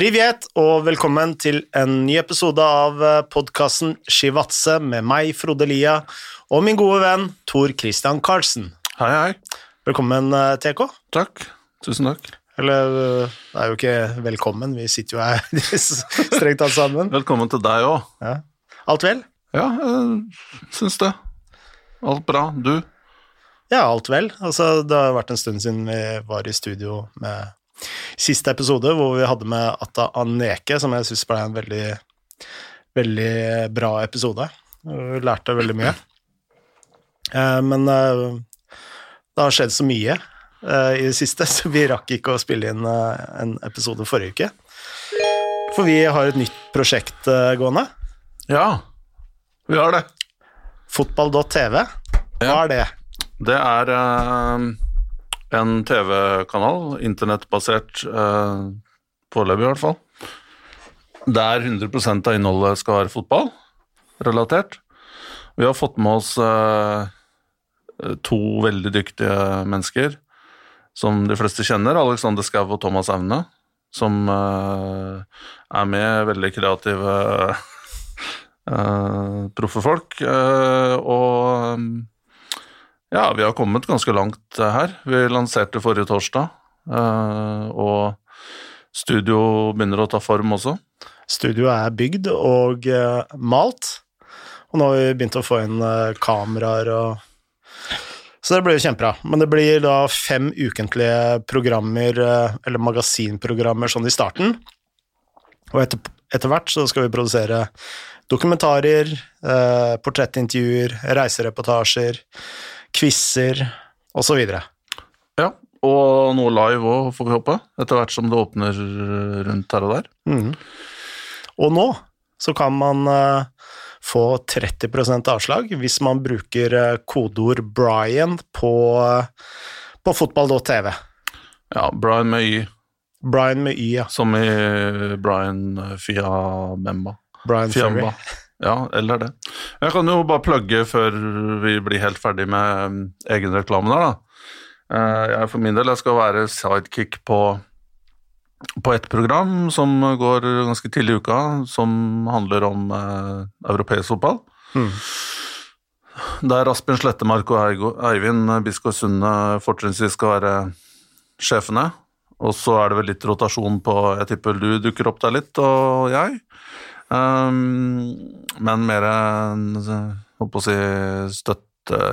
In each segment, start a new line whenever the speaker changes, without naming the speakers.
Privet og velkommen til en ny episode av podkasten Shivatse med meg, Frode Lia, og min gode venn Tor Christian Karlsen.
Hei, hei.
Velkommen, eh, TK.
Takk. Tusen takk.
Eller eh, det er jo ikke velkommen, vi sitter jo her strengt tatt sammen.
Velkommen til deg òg.
Ja. Alt vel?
Ja, jeg syns det. Alt bra. Du?
Ja, alt vel. Altså, det har vært en stund siden vi var i studio med siste episode, hvor vi hadde med Atta Aneke, som jeg syns ble en veldig, veldig bra episode. Vi lærte veldig mye. Eh, men eh, det har skjedd så mye eh, i det siste, så vi rakk ikke å spille inn en episode forrige uke. For vi har et nytt prosjekt gående.
Ja, vi har det.
Fotball.tv. Hva er det?
Det er eh, en TV-kanal, internettbasert, eh, foreløpig i hvert fall, der 100% av innholdet skal være fotballrelatert. Vi har fått med oss eh, to veldig dyktige mennesker som de fleste kjenner, Alexander Skau og Thomas Aune, som eh, er med, veldig kreative eh, proffe folk. eh, og ja, vi har kommet ganske langt her. Vi lanserte forrige torsdag, eh, og studio begynner å ta form også.
Studioet er bygd og eh, malt, og nå har vi begynt å få inn eh, kameraer og Så det blir jo kjempebra. Men det blir da fem ukentlige programmer, eller magasinprogrammer, sånn i starten. Og etter, etter hvert så skal vi produsere dokumentarer, eh, portrettintervjuer, reisereportasjer, quizer osv.
Ja, og noe live òg, får vi håpe, etter hvert som det åpner rundt her og der.
Mm. Og nå så kan man eh, få 30% avslag hvis man bruker eh, kodeord Brian på, uh, på fotball.tv.
Ja, Brian med Y,
Brian med Y, ja.
som i Brian Fiamemba.
Brian.
Fiamba. Ja, eller det. Jeg kan jo bare plugge før vi blir helt ferdig med um, egenreklamen her, da. Eh, jeg for min del jeg skal være sidekick på, på et program som går ganske tidlig i uka, som handler om eh, europeisk fotball.
Mm.
Der Asbjørn Slettemark og Eivind Biskår Sunde fortrinnsvis skal være sjefene. Og så er det vel litt rotasjon på Jeg tipper du dukker opp der litt, og jeg. Um, men mer holdt på å si støtte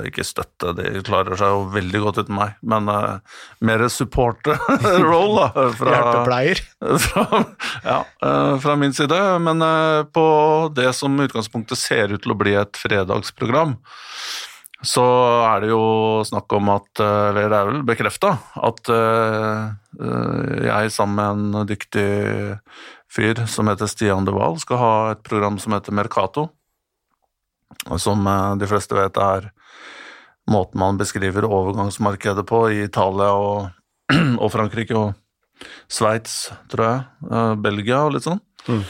Ikke støtte, de klarer seg jo veldig godt uten meg, men uh, mer support-role, da. Fra,
Hjelpepleier.
fra, ja, uh, fra min side, men uh, på det som i utgangspunktet ser ut til å bli et fredagsprogram, så er det jo snakk om at, eller det er vel bekrefta, at jeg sammen med en dyktig fyr som heter Stian De Wahl, skal ha et program som heter Mercato, som eh, de fleste vet er måten man beskriver overgangsmarkedet på i Italia og, og Frankrike og Sveits, tror jeg, eh, Belgia og litt sånn.
Mm.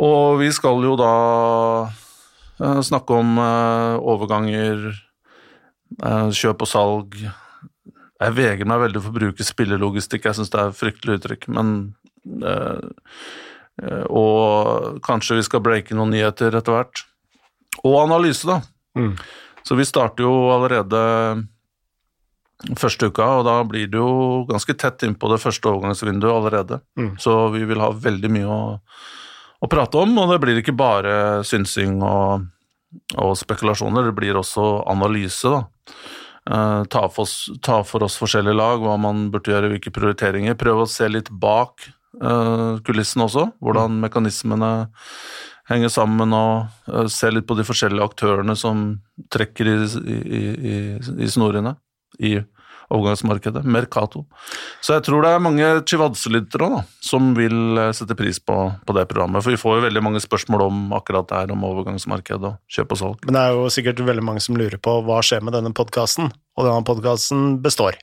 Og vi skal jo da eh, snakke om overganger, kjøp og salg. Jeg vegrer meg veldig for å bruke spillelogistikk, jeg syns det er et fryktelig uttrykk, men Og kanskje vi skal breake noen nyheter etter hvert. Og analyse, da.
Mm.
Så vi starter jo allerede første uka, og da blir det jo ganske tett innpå det første overgangsvinduet allerede.
Mm.
Så vi vil ha veldig mye å, å prate om, og det blir ikke bare synsing og, og spekulasjoner, det blir også analyse, da. Eh, ta, for oss, ta for oss forskjellige lag, hva man burde gjøre, hvilke prioriteringer. Prøve å se litt bak eh, kulissene også, hvordan mekanismene henger sammen, og eh, se litt på de forskjellige aktørene som trekker i, i, i, i snorene i overgangsmarkedet, Mercato. Så jeg tror det er mange Chivadse-lyttere da, som vil eh, sette pris på, på det programmet. For vi får jo veldig mange spørsmål om akkurat det her, om overgangsmarked og kjøp og salg.
Men det er jo sikkert veldig mange som lurer på hva skjer med denne podkasten, og denne podkasten består.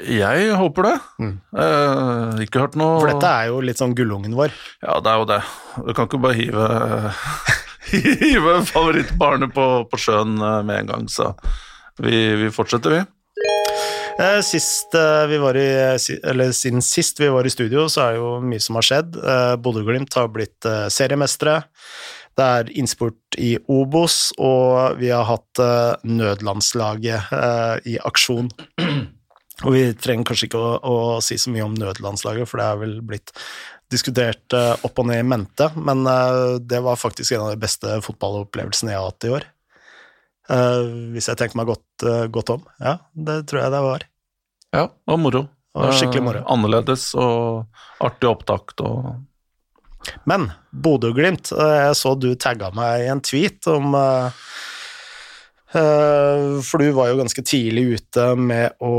Jeg håper det.
Mm.
Eh, ikke hørt noe
For dette er jo litt sånn gullungen vår.
Ja, det er jo det. Du kan ikke bare hive Hive favorittbarnet på, på sjøen eh, med en gang, så vi, vi fortsetter, vi.
Eh, Sist eh, vi var i, eller siden sist vi var i studio, så er det jo mye som har skjedd. Bodø-Glimt har blitt seriemestere. Det er innspurt i Obos, og vi har hatt nødlandslaget i aksjon. Og vi trenger kanskje ikke å, å si så mye om nødlandslaget, for det er vel blitt diskutert uh, opp og ned i mente, men uh, det var faktisk en av de beste fotballopplevelsene jeg har hatt i år. Uh, hvis jeg tenker meg godt, godt om. Ja, det tror jeg det var.
Ja, og moro.
Og skikkelig moro.
Annerledes og artig opptakt og
Men Bodø-Glimt, jeg så du tagga meg i en tweet om eh, For du var jo ganske tidlig ute med å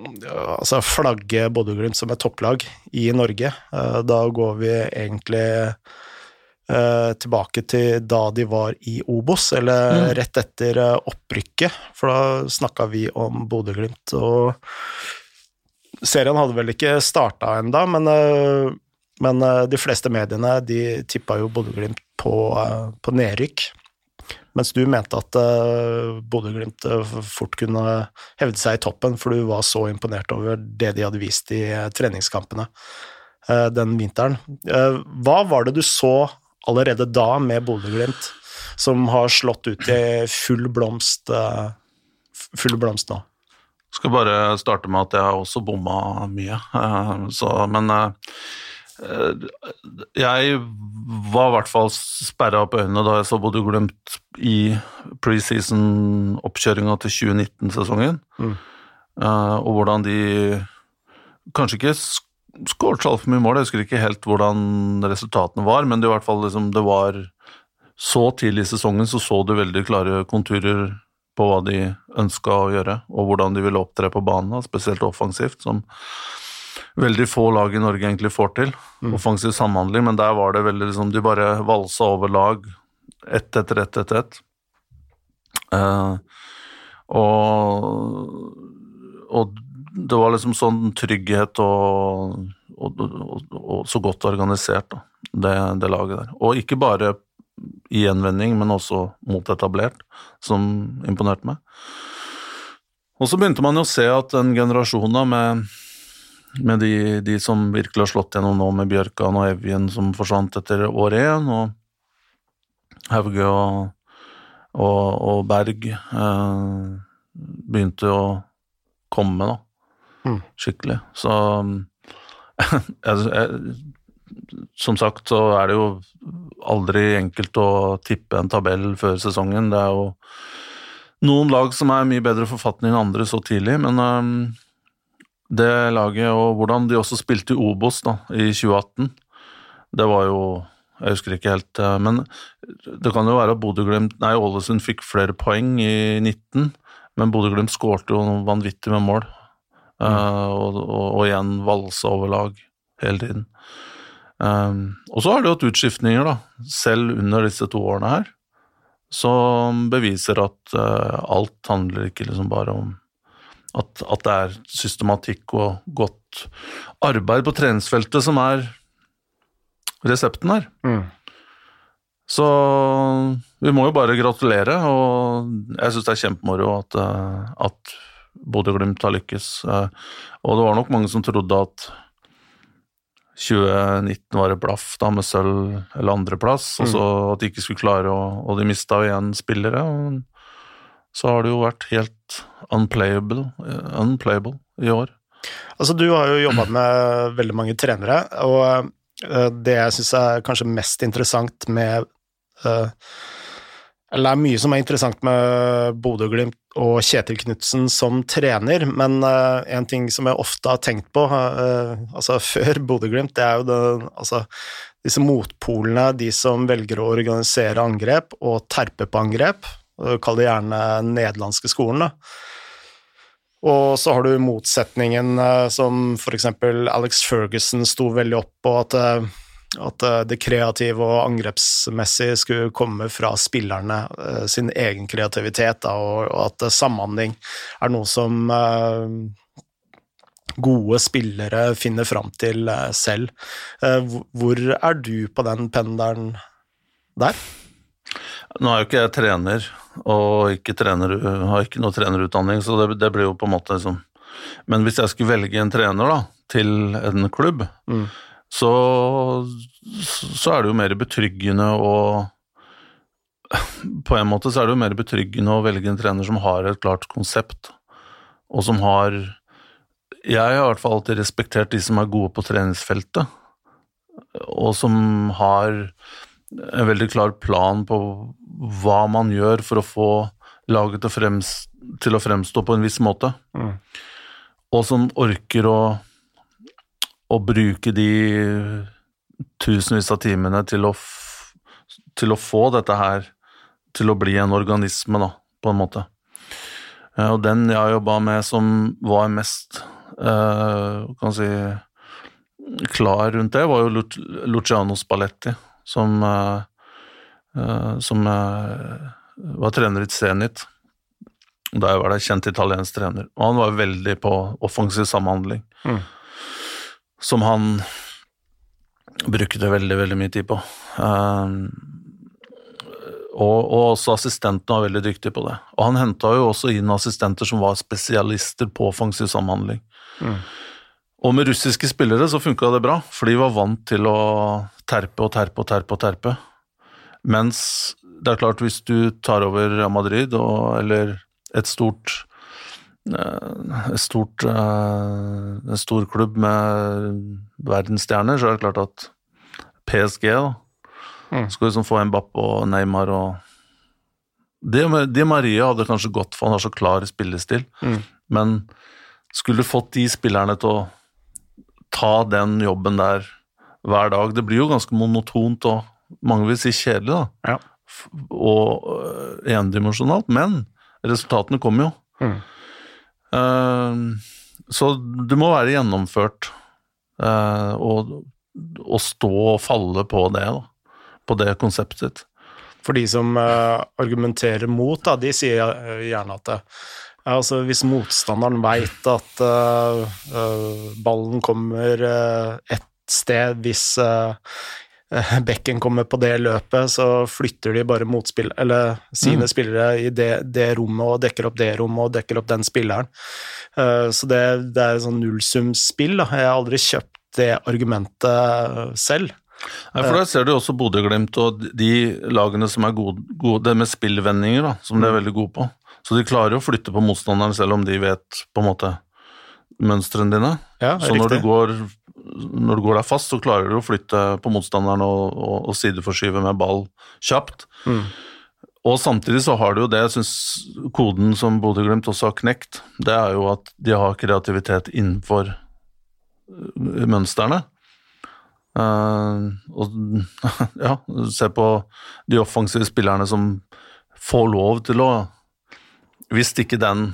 altså flagge Bodø-Glimt som et topplag i Norge. Eh, Da går vi egentlig eh, tilbake til da de var i Obos, eller
Mm.
rett etter eh, opprykket, for da snakka vi om Bodø-Glimt. Og serien hadde vel ikke starta ennå, men, eh, men eh, de fleste mediene de tippa jo Bodø-Glimt på, eh, på nedrykk. Mens du mente at uh, Bodø-Glimt eh, fort kunne hevde seg i toppen, for du var så imponert over det de hadde vist i eh, treningskampene uh, den vinteren. Uh, hva var det du så allerede da med Bodø-Glimt, som har slått ut i full blomst, full blomst nå?
Skal bare starte med at jeg har også bomma mye. Så, men jeg var i hvert fall sperra opp øynene da jeg så Bodø-Glimt i preseason-oppkjøringa til 2019-sesongen.
Mm.
Eh, og hvordan de kanskje ikke skåret så altfor mye mål, jeg husker ikke helt hvordan resultatene var, men det, i hvert fall liksom, det var så tidlig i sesongen så så du veldig klare konturer på hva de ønska å gjøre, og hvordan de ville opptre på banen, spesielt offensivt, som veldig få lag i Norge egentlig får til. Offensiv samhandling, men der var det veldig liksom De bare valsa over lag ett etter ett etter ett. Uh, og, og det var liksom sånn trygghet og, og, og, og så godt organisert, da, det, det laget der. Og ikke bare i gjenvending, men også motetablert, som imponerte meg. Og så begynte man jo å se at den generasjonen med, med de, de som virkelig har slått gjennom nå, med Bjørkan og Evjen som forsvant etter år én, og Hauge og, og, og Berg eh, begynte å komme, da.
Mm.
Skikkelig. Så som sagt så er det jo aldri enkelt å tippe en tabell før sesongen. Det er jo noen lag som er i mye bedre forfatning enn andre så tidlig, men øhm, det laget og hvordan de også spilte i Obos da, i 2018, det var jo Jeg husker ikke helt, øh, men det kan jo være at Bodø-Glimt Nei, Ålesund fikk flere poeng i 19, men Bodø-Glimt skårte jo vanvittig med mål, Uh, og, og, og igjen valsa over lag hele tiden. Um, og så har det jo hatt utskiftninger, da, selv under disse to årene her, som beviser at uh, alt handler ikke liksom bare om at, at det er systematikk og godt arbeid på treningsfeltet som er resepten her.
Mm.
Så vi må jo bare gratulere, og jeg syns det er kjempemoro at, uh, at Bodø-Glimt har lykkes. Uh, og det var nok mange som trodde at 2019 var et blaff da med sølv eller andreplass, og så at de ikke skulle klare å Og de mista igjen spillere. Og så har det jo vært helt unplayable, eh, unplayable i år.
Altså, du har jo jobba med veldig mange trenere, og eh, det jeg syns er kanskje mest interessant med eh, Eller det er mye som er interessant med Bodø-Glimt og Kjetil Knutsen som trener, men en ting som jeg ofte har tenkt på, altså før Bodø-Glimt, det er jo det, altså, disse motpolene, de som velger å organisere angrep og terpe på angrep, kall det gjerne nederlandske skolen, da. Og så har du motsetningen eh, som eksempel Alex Ferguson sto veldig opp på, at, eh, at eh, det kreative og angrepsmessige skulle komme fra spillerne sin egen kreativitet, da, og, at samhandling er noe som gode spillere finner fram til selv. Hvor er du på den pendelen der?
Nå er jo ikke jeg trener, og ikke trener, har ikke noe trenerutdanning, så det, det blir jo på en måte liksom Men hvis jeg skulle velge en trener da, til en klubb,
Mm.
så, så er det jo mer betryggende å På en måte så er det jo mer betryggende å velge en trener som har et klart konsept, og som har Jeg har i hvert fall alltid respektert de som er gode på treningsfeltet, og som har en veldig klar plan på hva man gjør for å få laget til frems, til å fremstå på en viss måte,
Mm.
og som orker å, å bruke de tusenvis av timene til å, til å få dette her til å bli en organisme, da, på en måte. Eh, Og den jeg jobba med som var mest eh, kan si, klar rundt det, var jo Luciano Spalletti, som, eh, eh, som eh, var trener i Zenit. Da jeg var der, kjent italiensk trener. Og han var veldig på offensiv samhandling,
Mm.
som han brukte veldig, veldig mye tid på. Og, og også assistentene var veldig dyktige på det. Og han henta jo også inn assistenter som var spesialister på offensiv samhandling.
Mm.
Og med russiske spillere så funka det bra, for de var vant til å terpe og terpe og terpe og terpe. Mens det er klart, hvis du tar over Madrid og, eller et stort eh, et stort, eh, en stor klubb med verdensstjerner, så er det klart at PSG da,
Mm.
skal liksom få Mbapp og Neymar og Di Maria hadde kanskje gått for han har så klar spillestil,
Mm.
men skulle fått de spillerne til å ta den jobben der hver dag Det blir jo ganske monotont og mange vil si kjedelig, da.
Ja.
Og øh, endimensjonalt, men resultatene kommer jo.
Mm.
Uh, så det må være gjennomført uh, og, og stå og falle på det, da. På det konseptet.
For de som uh, argumenterer mot, da, de sier eh, gjerne at det, ja, altså, hvis motstanderen veit at uh, uh, ballen kommer uh, ett sted hvis eh, eh, bekken kommer på det løpet, så flytter de bare motspill, eller sine
Mm.
spillere i det, det rommet og dekker opp det rommet og dekker opp den spilleren. Eh, så det, det er sånn nullsumspill. Jeg har aldri kjøpt det argumentet selv.
Nei, for Der ser du også Bodø-Glimt og de lagene som er gode, gode det med spillvendinger, da, som de er veldig gode på. Så de klarer å flytte på motstanderen selv om de vet på en måte mønstrene dine.
Ja,
Så når du, går, når du går deg fast, så klarer du å flytte på motstanderen og, og, og sideforskyve med ball kjapt.
Mm.
Og samtidig så har du jo det jeg syns koden som Bodø-Glimt også har knekt, det er jo at de har kreativitet innenfor øh, mønstrene. Uh, og ja, se på de offensive spillerne som får lov til å Hvis ikke den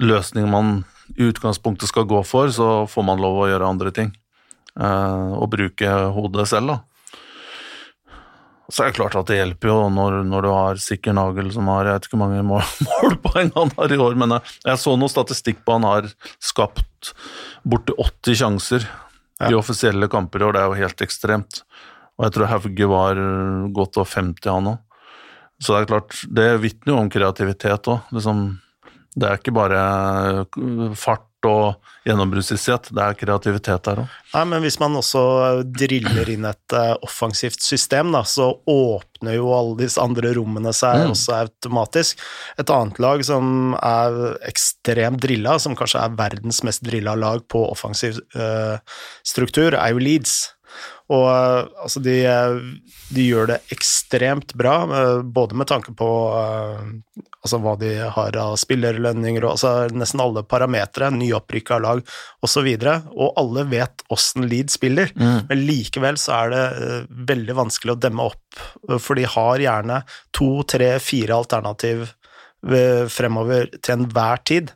løsningen man i utgangspunktet skal gå for, så får man lov å gjøre andre ting. eh, og bruke hodet selv, da. Så er det klart at det hjelper jo når, når du har Sikker Nagel som har jeg vet ikke hvor mange mål, målpoeng han har i år, men jeg, jeg så noe statistikk på han har skapt borti 80 sjanser i offisielle kamper i år, det er jo helt ekstremt. Og jeg tror Hauge var godt over 50 han òg. Så det er klart, det vitner jo om kreativitet òg. Liksom, det er ikke bare fart og gjennombruddshissighet, det er kreativitet der òg.
Nei, men hvis man også driller inn et eh, offensivt system, da, så åpner jo alle disse andre rommene seg
Mm.
også automatisk. Et annet lag som er ekstremt drilla, som kanskje er verdens mest drilla lag på offensiv eh, struktur, er jo Leeds. Og eh, altså, de, eh, de gjør det ekstremt bra, eh, både med tanke på altså hva de har av spillerlønninger og altså nesten alle parametere, nyopprykka lag osv. Og, og alle vet åssen Leeds spiller, men likevel så er det veldig vanskelig å demme opp, for de har gjerne to, tre, fire alternativ fremover til enhver tid.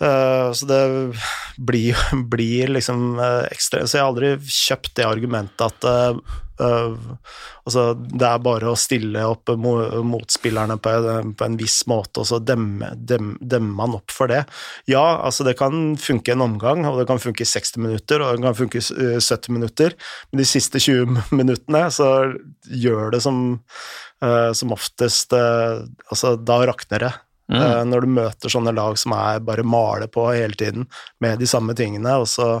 Eh, så det blir, blir liksom eh, ekstra Så jeg har aldri kjøpt det argumentet at eh, altså, det er bare å stille opp motspillerne på, en viss måte, og så demmer dem, man opp for det. Ja, altså det kan funke en omgang, og det kan funke i 60 minutter, og det kan funke i 70 minutter, men de siste 20 minuttene så gjør det som, som oftest Altså, da rakner det. Mm. Når du møter sånne lag som er bare maler på hele tiden med de samme tingene, og så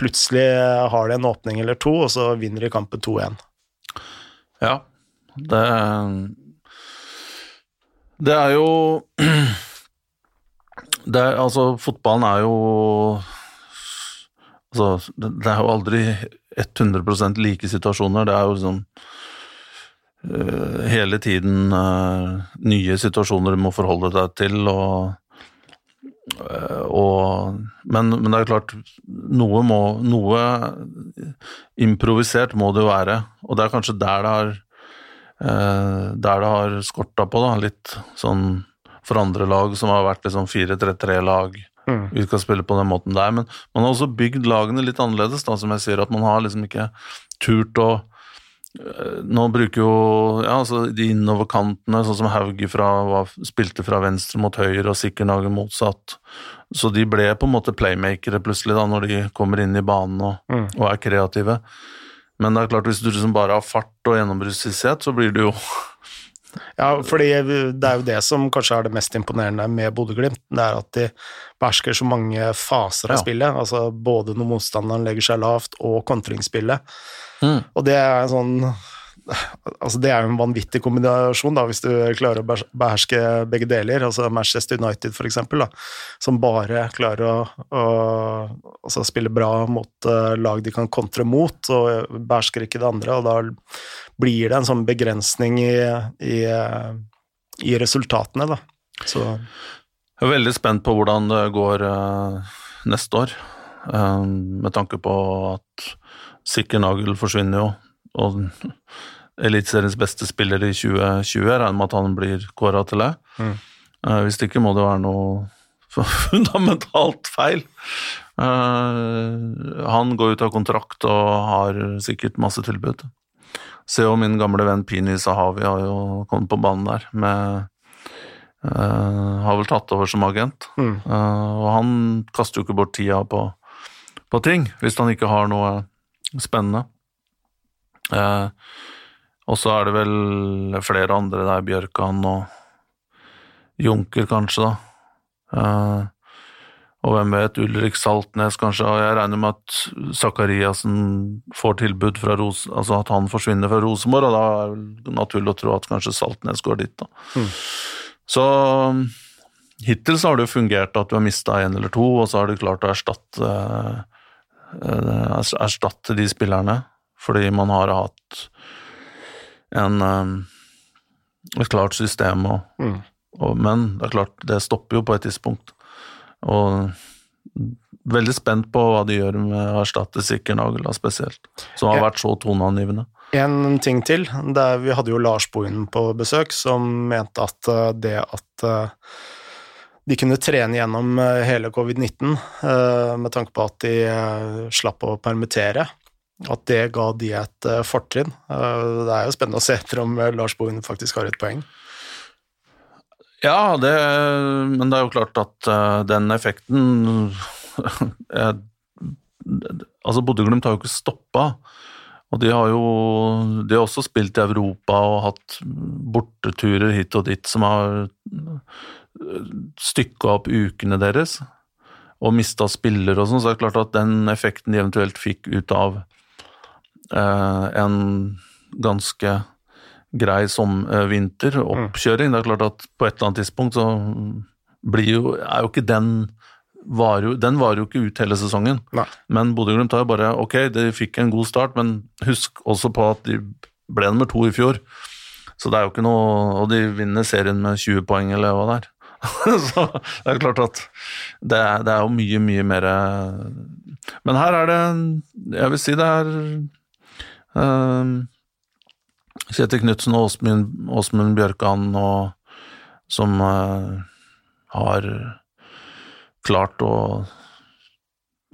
plutselig har de en åpning eller to, og så vinner de kampen 2-1.
Ja, det Det er jo det er, Altså, fotballen er jo Altså, det er jo aldri 100 like situasjoner. Det er jo liksom uh, hele tiden uh, nye situasjoner du må forholde deg til, og Eh, og, men, men, det er klart, noe, må, noe improvisert må det jo være. Og det er kanskje der det har, eh, der det har skorta på, da, litt sånn for andre lag som har vært liksom 4-3-3-lag. Mm. Vi skal spille på den måten der. Men man har også bygd lagene litt annerledes, da, som jeg sier. At man har liksom ikke turt å Eh, nå bruker jo ja, altså de innoverkantene, sånn som Hauge fra, spilte fra venstre mot høyre og Sikkernagel motsatt. Så de ble på en måte playmakere plutselig, da, når de kommer inn i banen og, mm. og er kreative. Men det er klart, hvis du liksom bare har fart og gjennombruddshissighet, så blir du jo
Ja, fordi det er jo det som kanskje er det mest imponerende med Bodø-Glimt. Det er at de behersker så mange faser av ja. spillet. Altså både når motstanderen legger seg lavt, og kontringsspillet. Mm. Og det er sånn Altså, det er jo en vanvittig kombinasjon, da, hvis du klarer å beherske begge deler. Altså Manchester United, for eksempel, da, som bare klarer å, å altså, spille bra mot uh, lag de kan kontre mot, og behersker ikke det andre. Og da blir det en sånn begrensning i, i, i resultatene, da. Så
Jeg er veldig spent på hvordan det går uh, neste år, uh, med tanke på at Sikker Nagel forsvinner jo, og Eliteseriens beste spiller i 2020. Jeg regner med at han blir kåra til det. Mm. Uh, hvis ikke må det være noe fundamentalt feil. Uh, han går ut av kontrakt og har sikkert masse tilbud. Se jo min gamle venn Pini Sahavi har jo kommet på banen der med uh, Har vel tatt over som agent. Mm. og han kaster jo ikke bort tida på, på ting hvis han ikke har noe Spennende. Eh, og så er det vel flere andre der, Bjørkan og Junker, kanskje, da. Eh, og hvem vet, Ulrik Saltnes, kanskje. Og jeg regner med at Sakariassen får tilbud fra Ros altså at han forsvinner fra Rosenborg, og da er det naturlig å tro at kanskje Saltnes går dit, da. Mm. Så hittil så har det jo fungert at du har mista én eller to, og så har du klart å erstatte Eh, erstatte de spillerne, fordi man har hatt en, eh, et klart system. Og, mm. og, men det er klart, det stopper jo på et tidspunkt. Og veldig spent på hva de gjør med å erstatte Sikkernagel spesielt, som har vært så toneangivende.
En ting til. Vi hadde jo Lars Bohinen på besøk, som mente at eh, det at de kunne trene gjennom eh, hele covid-19 eh, med tanke på at de eh, slapp å permittere. At det ga de et fortrinn. Det er jo spennende å se etter om Lars Bohin faktisk har et poeng.
Ja, det, men det er jo klart at den effekten Altså, Bodø-Glimt har jo ikke stoppa. Og de har jo de har også spilt i Europa og hatt borteturer hit og dit som har stykka opp ukene deres og mista spillere og sånn, så er det klart at den effekten de eventuelt fikk ut av eh, en ganske grei som eh, vinter, oppkjøring Det er klart at på et eller annet tidspunkt så blir jo, er jo ikke den var jo, Den varer jo ikke ut hele sesongen. Nei. Men Bodø-Glimt har jo bare Ok, de fikk en god start, men husk også på at de ble nummer to i fjor. Så det er jo ikke noe Og de vinner serien med 20 poeng, eller hva det er. så det er klart at det er, det er, jo mye, mye mer Men her er det Jeg vil si det er um, Kjetil Knutsen og Åsmund Bjørkan og, som uh, har klart å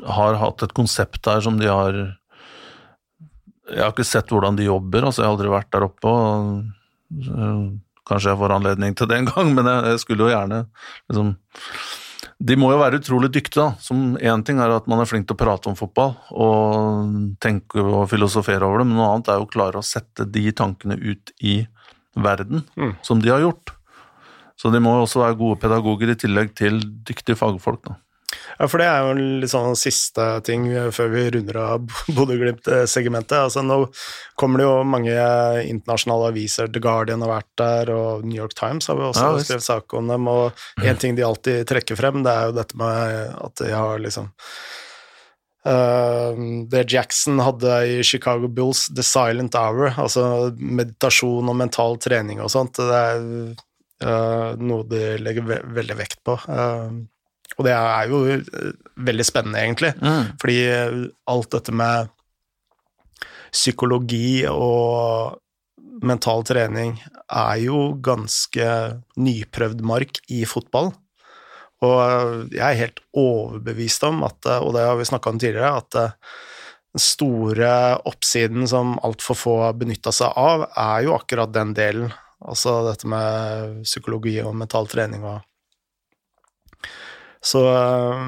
Har hatt et konsept der som de har Jeg har ikke sett hvordan de jobber, altså jeg har aldri vært der oppe. og Kanskje jeg får anledning til det en gang, men jeg, jeg skulle jo gjerne liksom De må jo være utrolig dyktige, da. Som Én ting er at man er flink til å prate om fotball og tenke og filosofere over det, men noe annet er jo å klare å sette de tankene ut i verden,
Mm.
som de har gjort. Så de må jo også være gode pedagoger i tillegg til dyktige fagfolk. da.
Ja, for det er jo en litt sånn siste ting før vi runder av Bodø-Glimt-segmentet. Altså, nå kommer det jo mange internasjonale aviser, The Guardian har vært der, og New York Times har vi også
Ja,
skrevet sak om dem, og én ting de alltid trekker frem, det er jo dette med at de har liksom Uh, det Jackson hadde i Chicago Bulls, The Silent Hour, altså meditasjon og mental trening og sånt, det er uh, noe de legger ve veldig vekt på. Eh, og det er jo eh, veldig spennende, egentlig. Fordi eh, alt dette med psykologi og mental trening er jo ganske nyprøvd mark i fotball. Og eh, jeg er helt overbevist om at, og det har vi snakka om tidligere, at den store oppsiden som altfor få har benytta seg av, er jo akkurat den delen. Altså dette med psykologi og mental trening og så øh,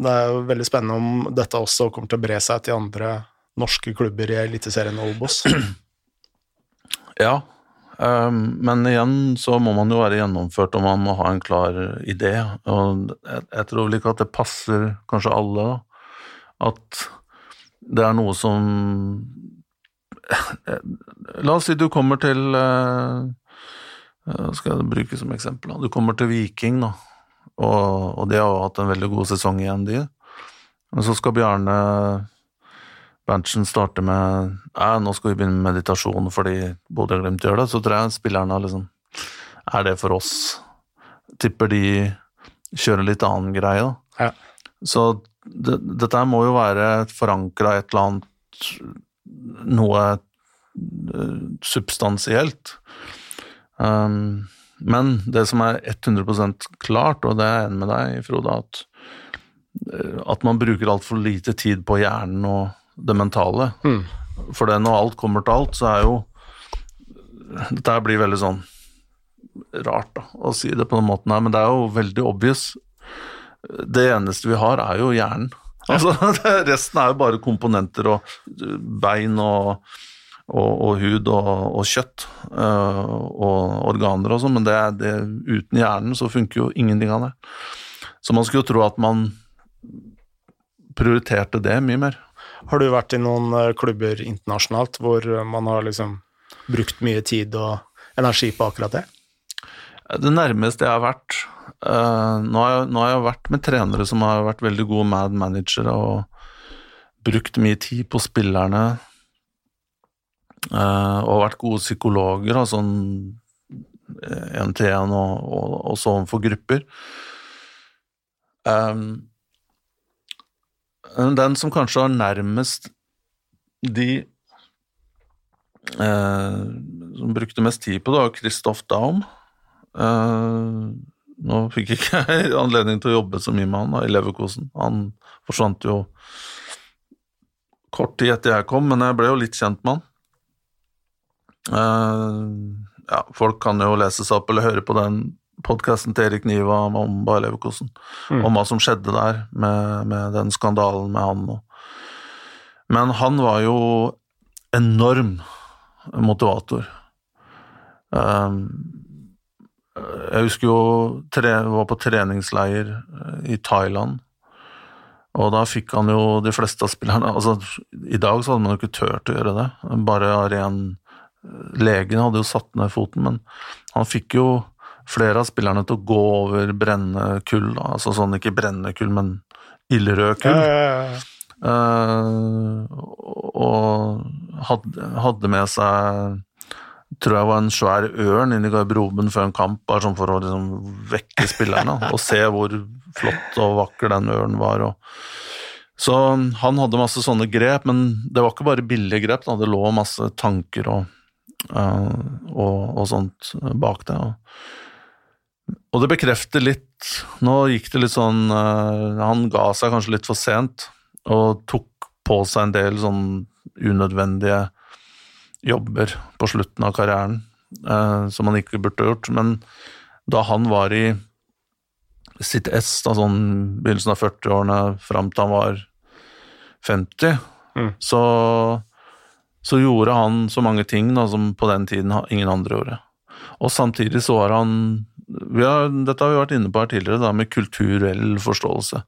det er jo veldig spennende om dette også kommer til å bre seg til andre norske klubber i Eliteserien og Obos.
Ja, ehm, men igjen så må man jo være gjennomført, og man må ha en klar idé. Og jeg, tror vel ikke at det passer kanskje alle, da. At det er noe som La oss si du kommer til eh, eh, Skal jeg bruke som eksempel? Du kommer til Viking, da. Og, og de har jo hatt en veldig god sesong igjen, de. Men så skal Bjarne Berntsen starte med ja, nå skal vi begynne med meditasjon fordi Bodø-Glimt gjør det, så tror jeg spillerne liksom Er det for oss? Tipper de kjører litt annen greie, da.
Ja.
Så det, dette må jo være forankra et eller annet Noe eh, substansielt. Um, men det som er 100% klart, og det er jeg enig med deg, Frode, at, eh, at man bruker altfor lite tid på hjernen og det mentale.
Mm.
For det når alt kommer til alt, så er jo Dette blir veldig sånn rart da, å si det på den måten her, men det er jo veldig obvious. Det eneste vi har, er jo hjernen. Altså, resten er jo bare komponenter og bein og, og, og hud og, og kjøtt øh, og organer og sånn, men det, det, uten hjernen så funker jo ingenting av det. Så man skulle jo tro at man prioriterte det mye mer.
Har du vært i noen øh, klubber internasjonalt hvor man har liksom brukt mye tid og energi på akkurat det?
Det nærmeste jeg har vært eh, nå, har jeg, nå har jeg vært med trenere som har vært veldig gode mad managere og brukt mye tid på spillerne. Eh, og vært gode psykologer, altså én til én og, og, og så overfor grupper. Um, den som kanskje har nærmest de eh, som brukte mest tid på det, var Christoph Daum. Eh, nå fikk ikke jeg anledning til å jobbe så mye med han da, i Leverkosen. Han forsvant jo kort tid etter jeg kom, men jeg ble jo litt kjent med han. Eh, ja, folk kan jo lese seg opp eller høre på den podkasten til Erik Niva om Bayer Leverkosen,
Mm.
om hva som skjedde der med, med den skandalen med han. Men han var jo enorm motivator. Um, jeg husker jo tre, var på treningsleir eh, i Thailand, og da fikk han jo de fleste av spillerne altså I dag så hadde man jo ikke turt å gjøre det, bare av ren Legen hadde jo satt ned foten, men han fikk jo flere av spillerne til å gå over brennende kull, altså sånn ikke brennende kull, men ildrød kull.
Ja, ja, ja.
Uh, og hadde, hadde med seg tror jeg var en svær ørn inn i garderoben før en kamp, bare sånn for å liksom vekke spillerne og se hvor flott og vakker den ørnen var. Og. Så han hadde masse sånne grep, men det var ikke bare billige grep, da. det lå masse tanker og, og, og sånt bak det. Og, og det bekrefter litt Nå gikk det litt sånn eh, Han ga seg kanskje litt for sent og tok på seg en del sånn unødvendige jobber på slutten av karrieren eh, som han ikke burde gjort. Men da han var i sitt ess, da sånn begynnelsen av 40-årene fram til han var 50,
Mm.
så, så gjorde han så mange ting da, som på den tiden ingen andre gjorde. Og samtidig så var han har, Dette har vi vært inne på her tidligere, da, med kulturell forståelse.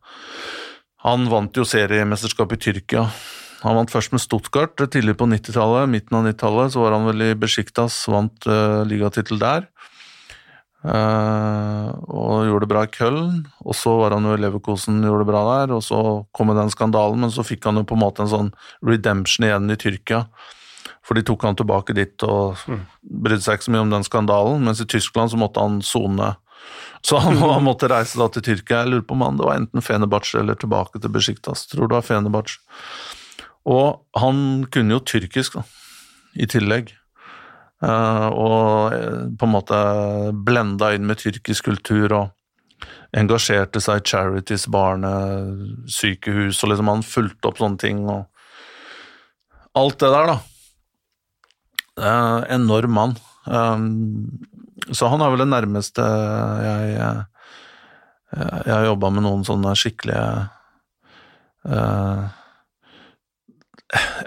Han vant jo seriemesterskap i Tyrkia. Han vant først med Stuttgart tidlig på 90-tallet. Midten av 90-tallet så var han vel i Besjiktas, vant uh, ligatittel der. Eh, og gjorde det bra i Köln. Og så var han jo i Leverkosen, gjorde det bra der. Og så kom den skandalen, men så fikk han jo på en måte en sånn redemption igjen i Tyrkia. For de tok han tilbake dit og brydde seg ikke så mye om den skandalen. Mens i Tyskland så måtte han sone. Så han, han måtte reise da til Tyrkia. Jeg lurer på om han det var enten Fenerbahçe eller tilbake til Besjiktas. Tror det var Fenerbahçe. Og han kunne jo tyrkisk, da, i tillegg. Eh, og eh, på en måte blenda inn med tyrkisk kultur og engasjerte seg i charities, barnesykehus, og liksom han fulgte opp sånne ting og Alt det der, da. Eh, enorm mann. Så han er vel det nærmeste jeg Jeg har jobba med noen sånne skikkelige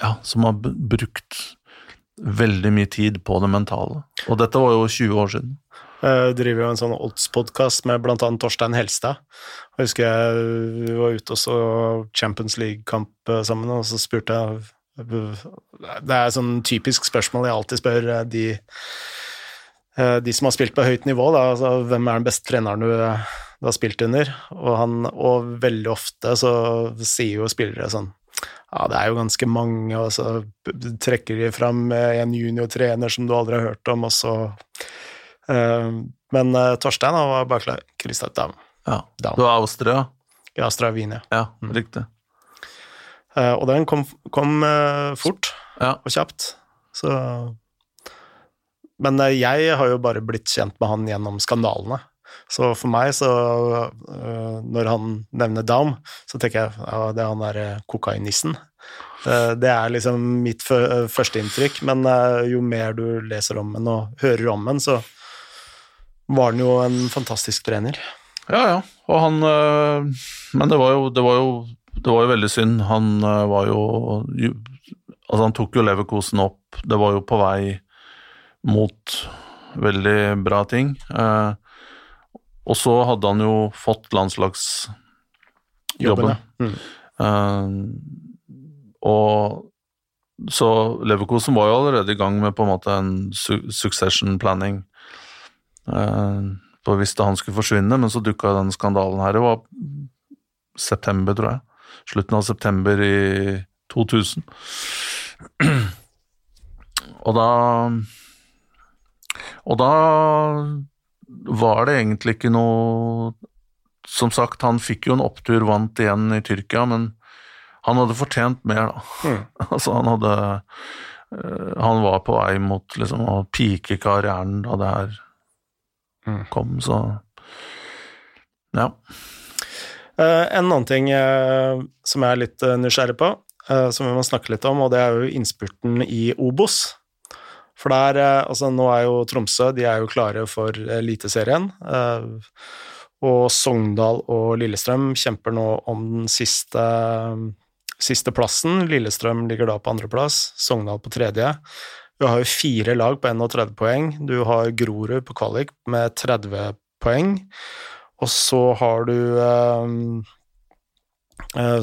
Ja, som har brukt veldig mye tid på det mentale. Og dette var jo 20 år siden.
Jeg driver jo en sånn Odds-podkast med annet Torstein Helstad. Jeg husker jeg vi var ute og så Champions League-kamp eh, sammen, og så spurte jeg Det er et sånn typisk spørsmål jeg alltid spør eh, de, eh, de som har spilt på høyt nivå, da, altså, hvem er den beste treneren du, du har spilt under? Og, han, og veldig ofte så sier jo spillere sånn ja, det er jo ganske mange, og så trekker de fram eh, en juniortrener som du aldri har hørt om, og så eh, Men eh, Torstein han var bare klar. Kristav Daum.
Ja.
Down.
Du er Austria,
Ja, Austria Wien,
ja, riktig.
Eh, og den kom, kom fort
Ja.
og kjapt, så Men jeg har jo bare blitt kjent med han gjennom skandalene. Så for meg, så øh, Når han nevner dam så tenker jeg ja, det er han derre kokainissen. Eh, Det er liksom mitt fø- førsteinntrykk, men jo mer du leser om den og hører om den, så var han jo en fantastisk trener.
Ja, ja. Og han øh, Men det var jo, det var jo, det var jo veldig synd. Han øh, var jo- Altså, han tok jo Leverkosen opp. Det var jo på vei mot veldig bra ting. Eh, og så hadde han jo fått landslagsjobben.
Jobben. Mm.
Uh, og så Leverkosen var jo allerede i gang med på en måte en su succession planning Uh, på hvis han skulle forsvinne, men så dukka den skandalen her. Det var september, tror jeg. Slutten av september i 2000. Og da Og da var det egentlig ikke noe Som sagt, han fikk jo en opptur, vant igjen i Tyrkia, men han hadde fortjent mer, da.
Mm.
altså, han hadde eh, Han var på vei mot liksom å pike karrieren da det her
Mm.
kom, så Ja.
Uh, en annen ting uh, som jeg er litt uh, nysgjerrig på, som vi må snakke litt om, og det er jo innspurten i Obos. For der, eh, altså nå er jo Tromsø de er jo klare for Eliteserien. eh, og Sogndal og Lillestrøm kjemper nå om den siste, siste plassen. Lillestrøm ligger da på andreplass, Sogndal på tredje. Du har jo fire lag på 31 poeng. Du har Grorud på kvalik med 30 poeng. Og så har du eh, eh,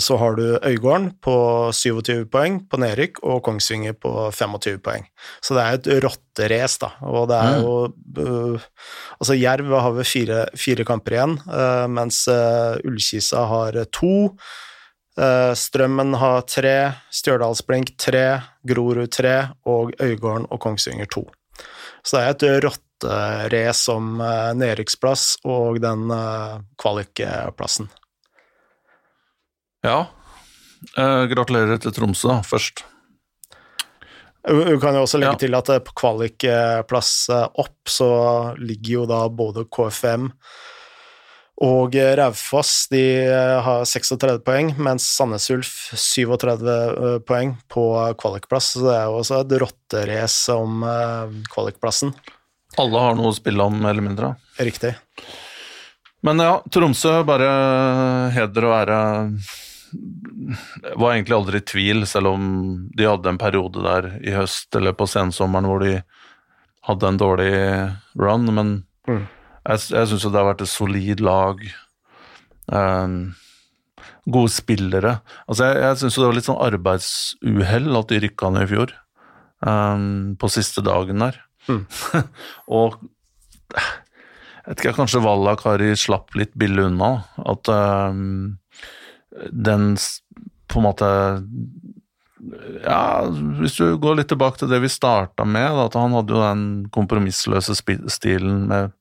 Så har du Øygarden på 27 poeng på nedrykk, og Kongsvinger på 25 poeng. Så det er et rotterace, da. Og det er jo uh, Altså, Jerv har vel fire, fire kamper igjen, uh, mens uh, Ullkisa har to. Eh, Strømmen har tre, Stjørdalsblink tre, Grorud tre, og Øygarden og Kongsvinger to. Så det er et rotterace om nedrykksplass og den kvalikplassen.
Ja. Eh, gratulerer til Tromsø, først.
Vi kan jo også legge
Ja.
til at eh, på kvalikplass eh, opp så ligger jo da både KFM Og eh, Raufoss de eh, har 36 poeng, mens Sandnes Ulf 37 eh, poeng på kvalikplass. Så det er jo også et rotterace om eh, kvalikplassen.
Alle har noe å spille om, mer eller mindre.
Riktig.
Men ja, Tromsø, bare heder og ære. Var egentlig aldri i tvil, selv om de hadde en periode der i høst eller på sensommeren hvor de hadde en dårlig run, men
Mm.
jeg, jeg syns jo det har vært et solid lag. Um, gode spillere. Altså, jeg, jeg syns jo det var litt sånn arbeidsuhell at de rykka ned i fjor, um, på siste dagen der.
Mm.
og jeg vet ikke, kanskje Valla-Kari slapp litt billig unna. At um, den på en måte Ja, hvis du går litt tilbake til det vi starta med, da, at han hadde jo den kompromissløse stilen med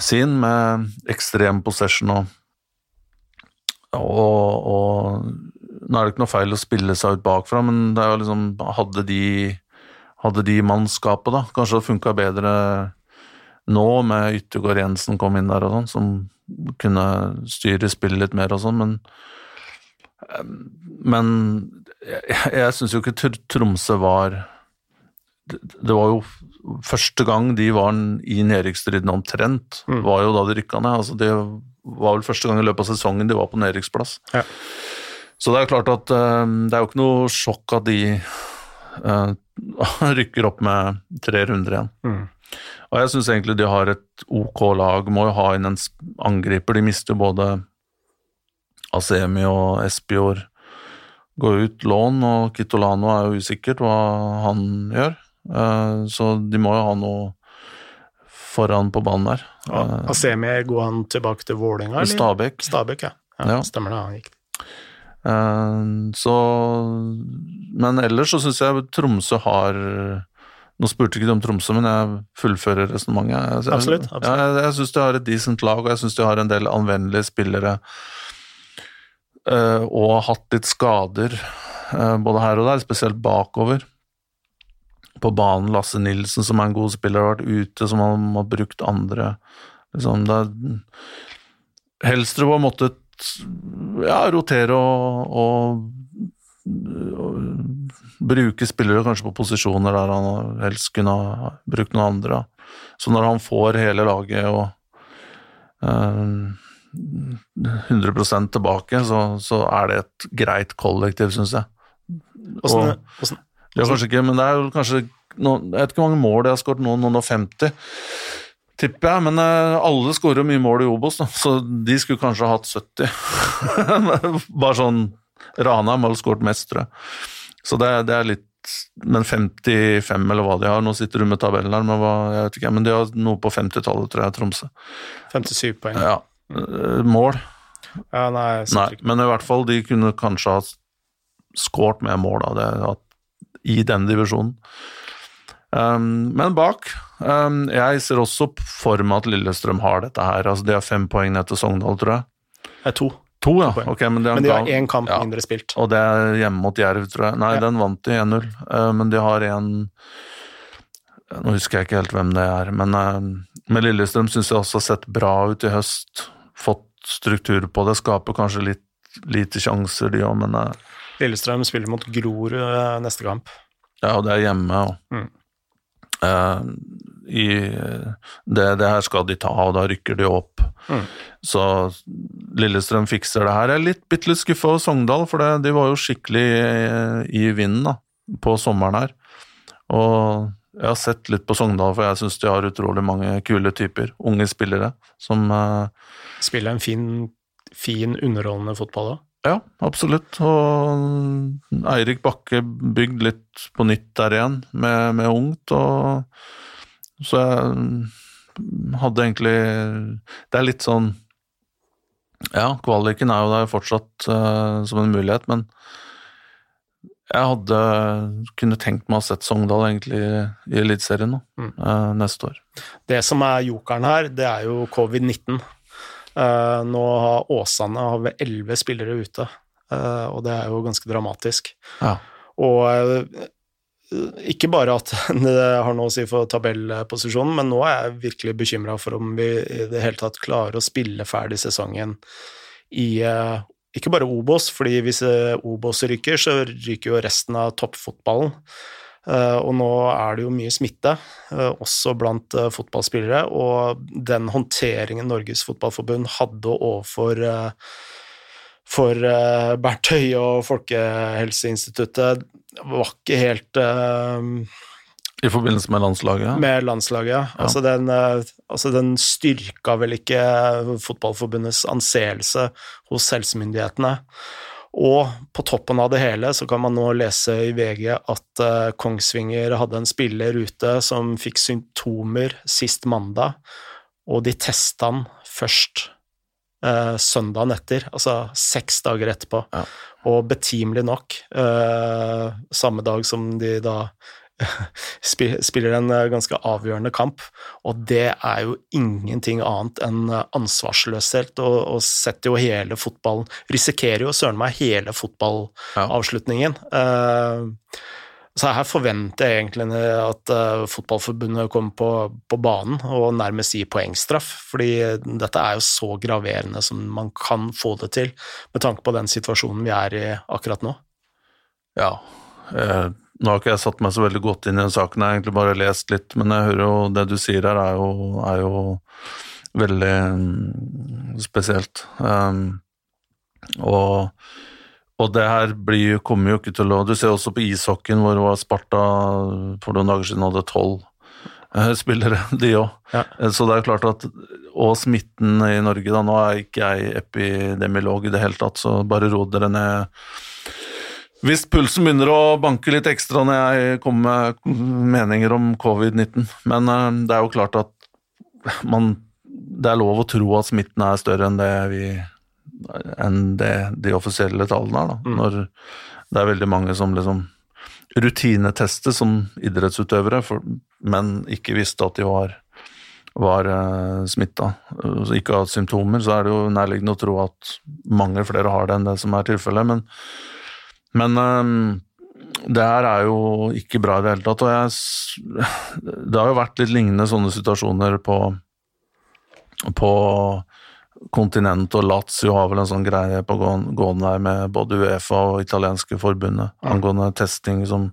sin, med ekstrem possession og og, og Nå er det ikke noe feil å spille seg ut bakfra, men det er jo liksom Hadde de, hadde de mannskapet, da Kanskje det funka bedre nå, med Yttergård Jensen kom inn der og sånn, som kunne styre spillet litt mer og sånn, men Men jeg, jeg syns jo ikke Tromsø var det, det var jo første gang de var i nedrykksstriden omtrent,
Mm.
var jo da de rykka ned. Altså det var vel første gang i løpet av sesongen de var på nedrykksplass.
Ja.
Så det er klart at eh, det er jo ikke noe sjokk at de eh, rykker opp med tre runder igjen.
Mm.
Og jeg syns egentlig de har et ok lag, må jo ha inn en angriper. De mister både Asemi og Espior. Går ut lån, og Kitolano er jo usikkert hva han gjør. Eh, Så de må jo ha noe foran på banen der.
Ja.
Eh,
Asemi, går han tilbake til Vålerenga?
Stabæk.
Stabæk, ja. ja.
Ja.
Stemmer det, han gikk.
Eh, Så Men ellers så syns jeg Tromsø har Nå spurte ikke du om Tromsø, men jeg fullfører resonnementet.
Absolutt, absolutt.
Ja, jeg jeg syns de har et decent lag, og jeg syns de har en del anvendelige spillere. Uh, Og har hatt litt skader uh, både her og der, spesielt bakover. På banen Lasse Nilsen, som er en god spiller, har vært ute, som han har brukt andre. Liksom, det Helstrup har måttet ja, rotere og, og, og bruke spillere kanskje på posisjoner der han helst kunne ha brukt noen andre. Så når han får hele laget og um, 100% tilbake, så, så er det et greit kollektiv, syns jeg. Og- Det er kanskje ikke, men det er jo kanskje noen, Jeg vet ikke hvor mange mål de har skåret nå, noen og 50, tipper jeg. Men eh, alle skårer mye mål i Obos, da, så de skulle kanskje ha hatt 70. Bare sånn Ranheim har skåret mest, tror jeg. Så det, det er litt Men 55, eller hva de har Nå sitter du med tabellen her, men hva, jeg vet ikke, men de har noe på 50-tallet, tror jeg, Tromsø.
57 poeng.
Ja. eh, Mål?
Ja, nei,
Nei, men i hvert fall de kunne kanskje ha skåret med mål da, det, at, i den divisjonen. Um, men bak um, Jeg ser også for meg at Lillestrøm har dette her. altså De har fem poeng ned til Sogndal, tror jeg.
Det er to.
To, ja.
To
okay, men
Men de har én kamp
ja.
mindre spilt.
Og det er hjemme mot Jerv, tror jeg. Nei,
Ja.
den vant de 1-0. Uh, men de har en Nå husker jeg ikke helt hvem det er, men uh, med Lillestrøm syns jeg også har sett bra ut i høst. Fått struktur på det. Skaper kanskje litt lite sjanser, de òg, men uh,
Lillestrøm spiller mot Grorud eh, neste kamp.
Ja, og det er hjemme. Og,
Mm.
Eh, i, det, det her skal de ta, og da rykker de opp.
Mm.
Så Lillestrøm fikser det her. Jeg er litt, bitte litt skuffa over Sogndal, for det, de var jo skikkelig i, i vinden da, på sommeren her. Og jeg har sett litt på Sogndal, for jeg syns de har utrolig mange kule typer. Unge spillere som uh,
Spiller en fin, fin underholdende fotball òg.
Ja, absolutt. Og Eirik Bakke bygd litt på nytt der igjen, med, med ungt. Og så jeg hadde egentlig Det er litt sånn Ja, kvaliken er jo der fortsatt uh, som en mulighet, men jeg hadde kunne tenkt meg å ha sett Sogndal egentlig i Eliteserien nå,
Mm.
uh, neste år.
Det som er jokeren her, det er jo covid-19. Uh, nå har Åsane har elleve spillere ute, eh, og det er jo ganske dramatisk.
Ja.
Og eh, ikke bare at det har noe å si for tabellposisjonen, men nå er jeg virkelig bekymra for om vi i det hele tatt klarer å spille ferdig sesongen i eh, ikke bare Obos, fordi hvis eh, Obos ryker, så ryker jo resten av toppfotballen. Uh, og nå er det jo mye smitte, også blant fotballspillere, og den håndteringen Norges Fotballforbund hadde overfor for Bernt Høie og Folkehelseinstituttet, var ikke helt
I forbindelse med landslaget?
Med landslaget, ja. Altså, den, altså den styrka vel ikke Fotballforbundets anseelse hos helsemyndighetene. Og på toppen av det hele så kan man nå lese i VG at uh, Kongsvinger hadde en spiller ute som fikk symptomer sist mandag, og de testa han først uh, søndagen etter, altså seks dager etterpå. Ja. Og betimelig nok, eh, samme dag som de da spiller en eh, ganske avgjørende kamp, og det er jo ingenting annet enn eh, ansvarsløshet, og, og setter jo hele fotballen Risikerer jo søren meg hele fotballavslutningen. Ja. Uh, så her forventer jeg egentlig at uh, Fotballforbundet kommer på, på, banen og nærmest gir poengstraff, fordi dette er jo så graverende som man kan få det til, med tanke på den situasjonen vi er i akkurat nå.
Ja, Eh, nå har ikke jeg satt meg så veldig godt inn i den saken, jeg har egentlig bare lest litt, men jeg hører jo det du sier her, er jo, er jo veldig um, spesielt. Um, og, og, det her blir, kommer jo ikke til å Du ser også på ishockeyen, hvor det var Sparta for noen dager siden hadde tolv uh, spillere, de òg. Ja. Eh, så det er klart at Og smitten i Norge, da. Nå er ikke jeg epidemiolog i det hele tatt, så bare ro dere ned hvis pulsen begynner å banke litt ekstra når jeg kommer med meninger om covid-19, men uh, det er jo klart at man Det er lov å tro at smitten er større enn det vi enn det de offisielle tallene er, da. Mm. Når det er veldig mange som liksom rutinetestes som idrettsutøvere, for, men ikke visste at de var, var uh, smitta, uh, ikke har hatt symptomer, så er det jo nærliggende å tro at mange flere har det enn det som er tilfellet. Men men uh, det her er jo ikke bra i det hele tatt. Og jeg, det har jo vært litt lignende sånne situasjoner på, på kontinent, og Lazio har vel en sånn greie på gående her med både Uefa og italienske forbundet mm. angående testing som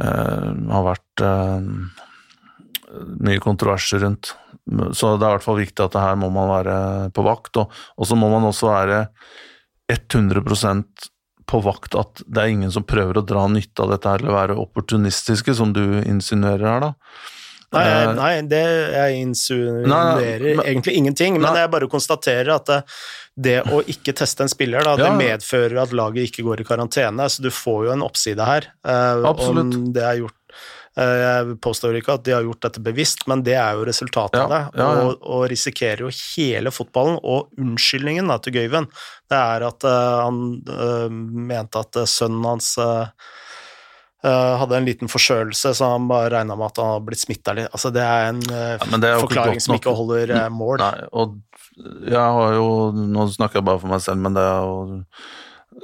eh, har vært eh, mye kontroverser rundt. Så det er i hvert fall viktig at det her må man være på vakt, og, så må man også være 100% på vakt at det er ingen som prøver å dra nytte av dette her, eller være opportunistiske, som du insinuerer her, da.
Nei, eh, nei det, jeg insinuerer egentlig ingenting, men nei. jeg bare konstaterer at det, det, å ikke teste en spiller, da, ja. det medfører at laget ikke går i karantene, så du får jo en oppside her. Uh,
Absolutt.
Om det er gjort Eh, jeg påstår ikke at de har gjort dette bevisst, men det er jo resultatet ja, av det. Ja, ja. Og, og, risikerer jo hele fotballen. Og unnskyldningen da, til Gøyven, det er at uh, han uh, mente at sønnen hans uh, hadde en liten forkjølelse, så han bare regna med at han hadde blitt smitta litt. Altså, det er en det er forklaring som ikke holder mål.
Nei, og jeg har jo Nå snakker jeg bare for meg selv, men det er jo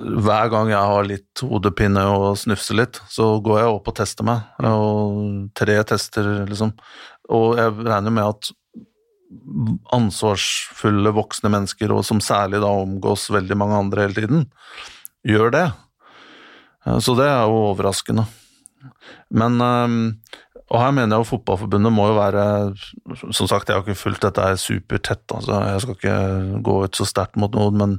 hver gang jeg har litt hodepine og snufser litt, så går jeg opp og tester meg. Og tre tester, liksom. Og jeg regner med at ansvarsfulle voksne mennesker, og som særlig da omgås veldig mange andre hele tiden, gjør det. Så det er jo overraskende. Men og her mener jeg jo Fotballforbundet må jo være Som sagt, jeg har ikke fulgt dette her supertett, altså jeg skal ikke gå ut så sterkt mot noen, men,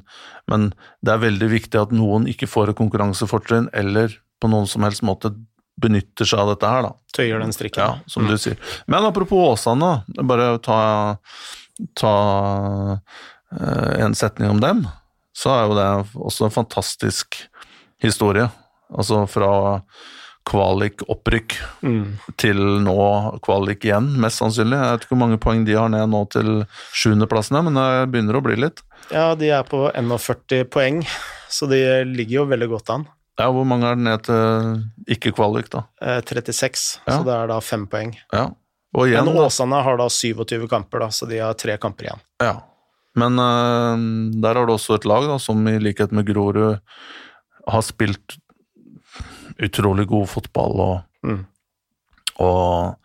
men, det er veldig viktig at noen ikke får et konkurransefortrinn, eller på noen som helst måte benytter seg av dette her, da.
Tøyer den strikken.
Ja, som mm. du sier. Men apropos Åsane, bare ta, ta uh, en setning om dem, så er jo det også en fantastisk historie. Altså fra kvalik-opprykk mm. til nå kvalik igjen, mest sannsynlig. Jeg vet ikke hvor mange poeng de har ned nå til sjuendeplassene, men det begynner å bli litt.
Ja, de er på 41 poeng, så de ligger jo veldig godt an.
Ja, Hvor mange er det ned til ikke-kvalik, da?
Eh, 36, ja. så det er da fem poeng.
Ja. Og igjen,
men Åsane har da 27 kamper, da, så de har tre kamper igjen.
Ja, men uh, der har du også et lag da, som i likhet med Grorud har spilt utrolig god fotball og,
Mm.
og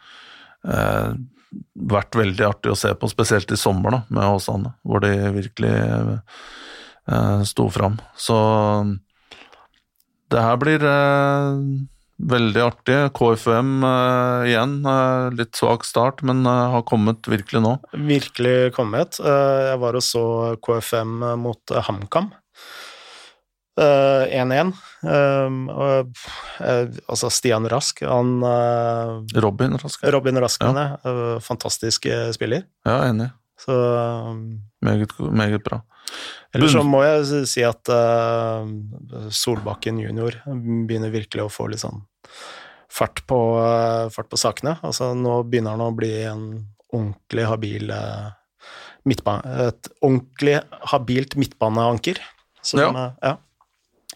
eh, vært veldig artig å se på, spesielt i sommer da, med Åsane, hvor de virkelig eh, sto fram. Så det her blir eh, veldig artig. KFUM eh, igjen, eh, litt svak start, men eh, har kommet virkelig nå.
Virkelig kommet. Eh, Jeg var og så KFM mot eh, HamKam. Eh, 1-1. Um, og, eh, altså, Stian Rask, han eh,
Robin Rask.
Robin Rask,
Ja.
eh, Fantastisk eh, spiller.
Ja, enig.
Så
Meget, meget bra.
Eller så må jeg si at eh, Solbakken junior begynner virkelig å få litt sånn fart på, eh, fart på sakene. Altså, nå begynner han å bli en ordentlig habil midtbane... Et ordentlig habilt midtbaneanker. Som,
Ja.
eh, ja.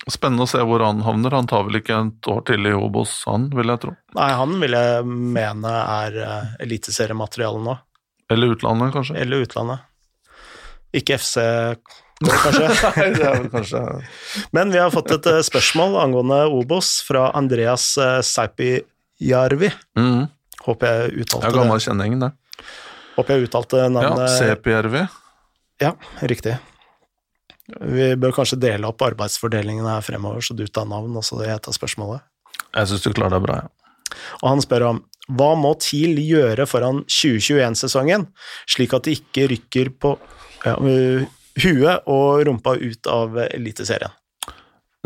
Spennende å se hvor han havner. Han tar vel ikke et år til i Obos, han, vil jeg tro.
Nei, han vil jeg mene er uh, eliteseriemateriale nå.
Eller utlandet, kanskje.
Eller utlandet. Ikke FC, kanskje.
Nei, det er vel kanskje
Men vi har fått et eh, spørsmål angående Obos fra Andreas uh, Saipijärvi.
mm.
Håper jeg uttalte det.
gammel kjenning, det.
Håper jeg uttalte
Ja,
navnet
CPRV.
Ja, riktig. Vi bør kanskje dele opp arbeidsfordelingen her fremover, så du tar navn, og så det heter spørsmålet.
Jeg syns du klarer deg bra, ja.
Og han spør om hva må TIL gjøre foran 2021-sesongen, slik at de ikke rykker på ja, huet og rumpa ut av Eliteserien?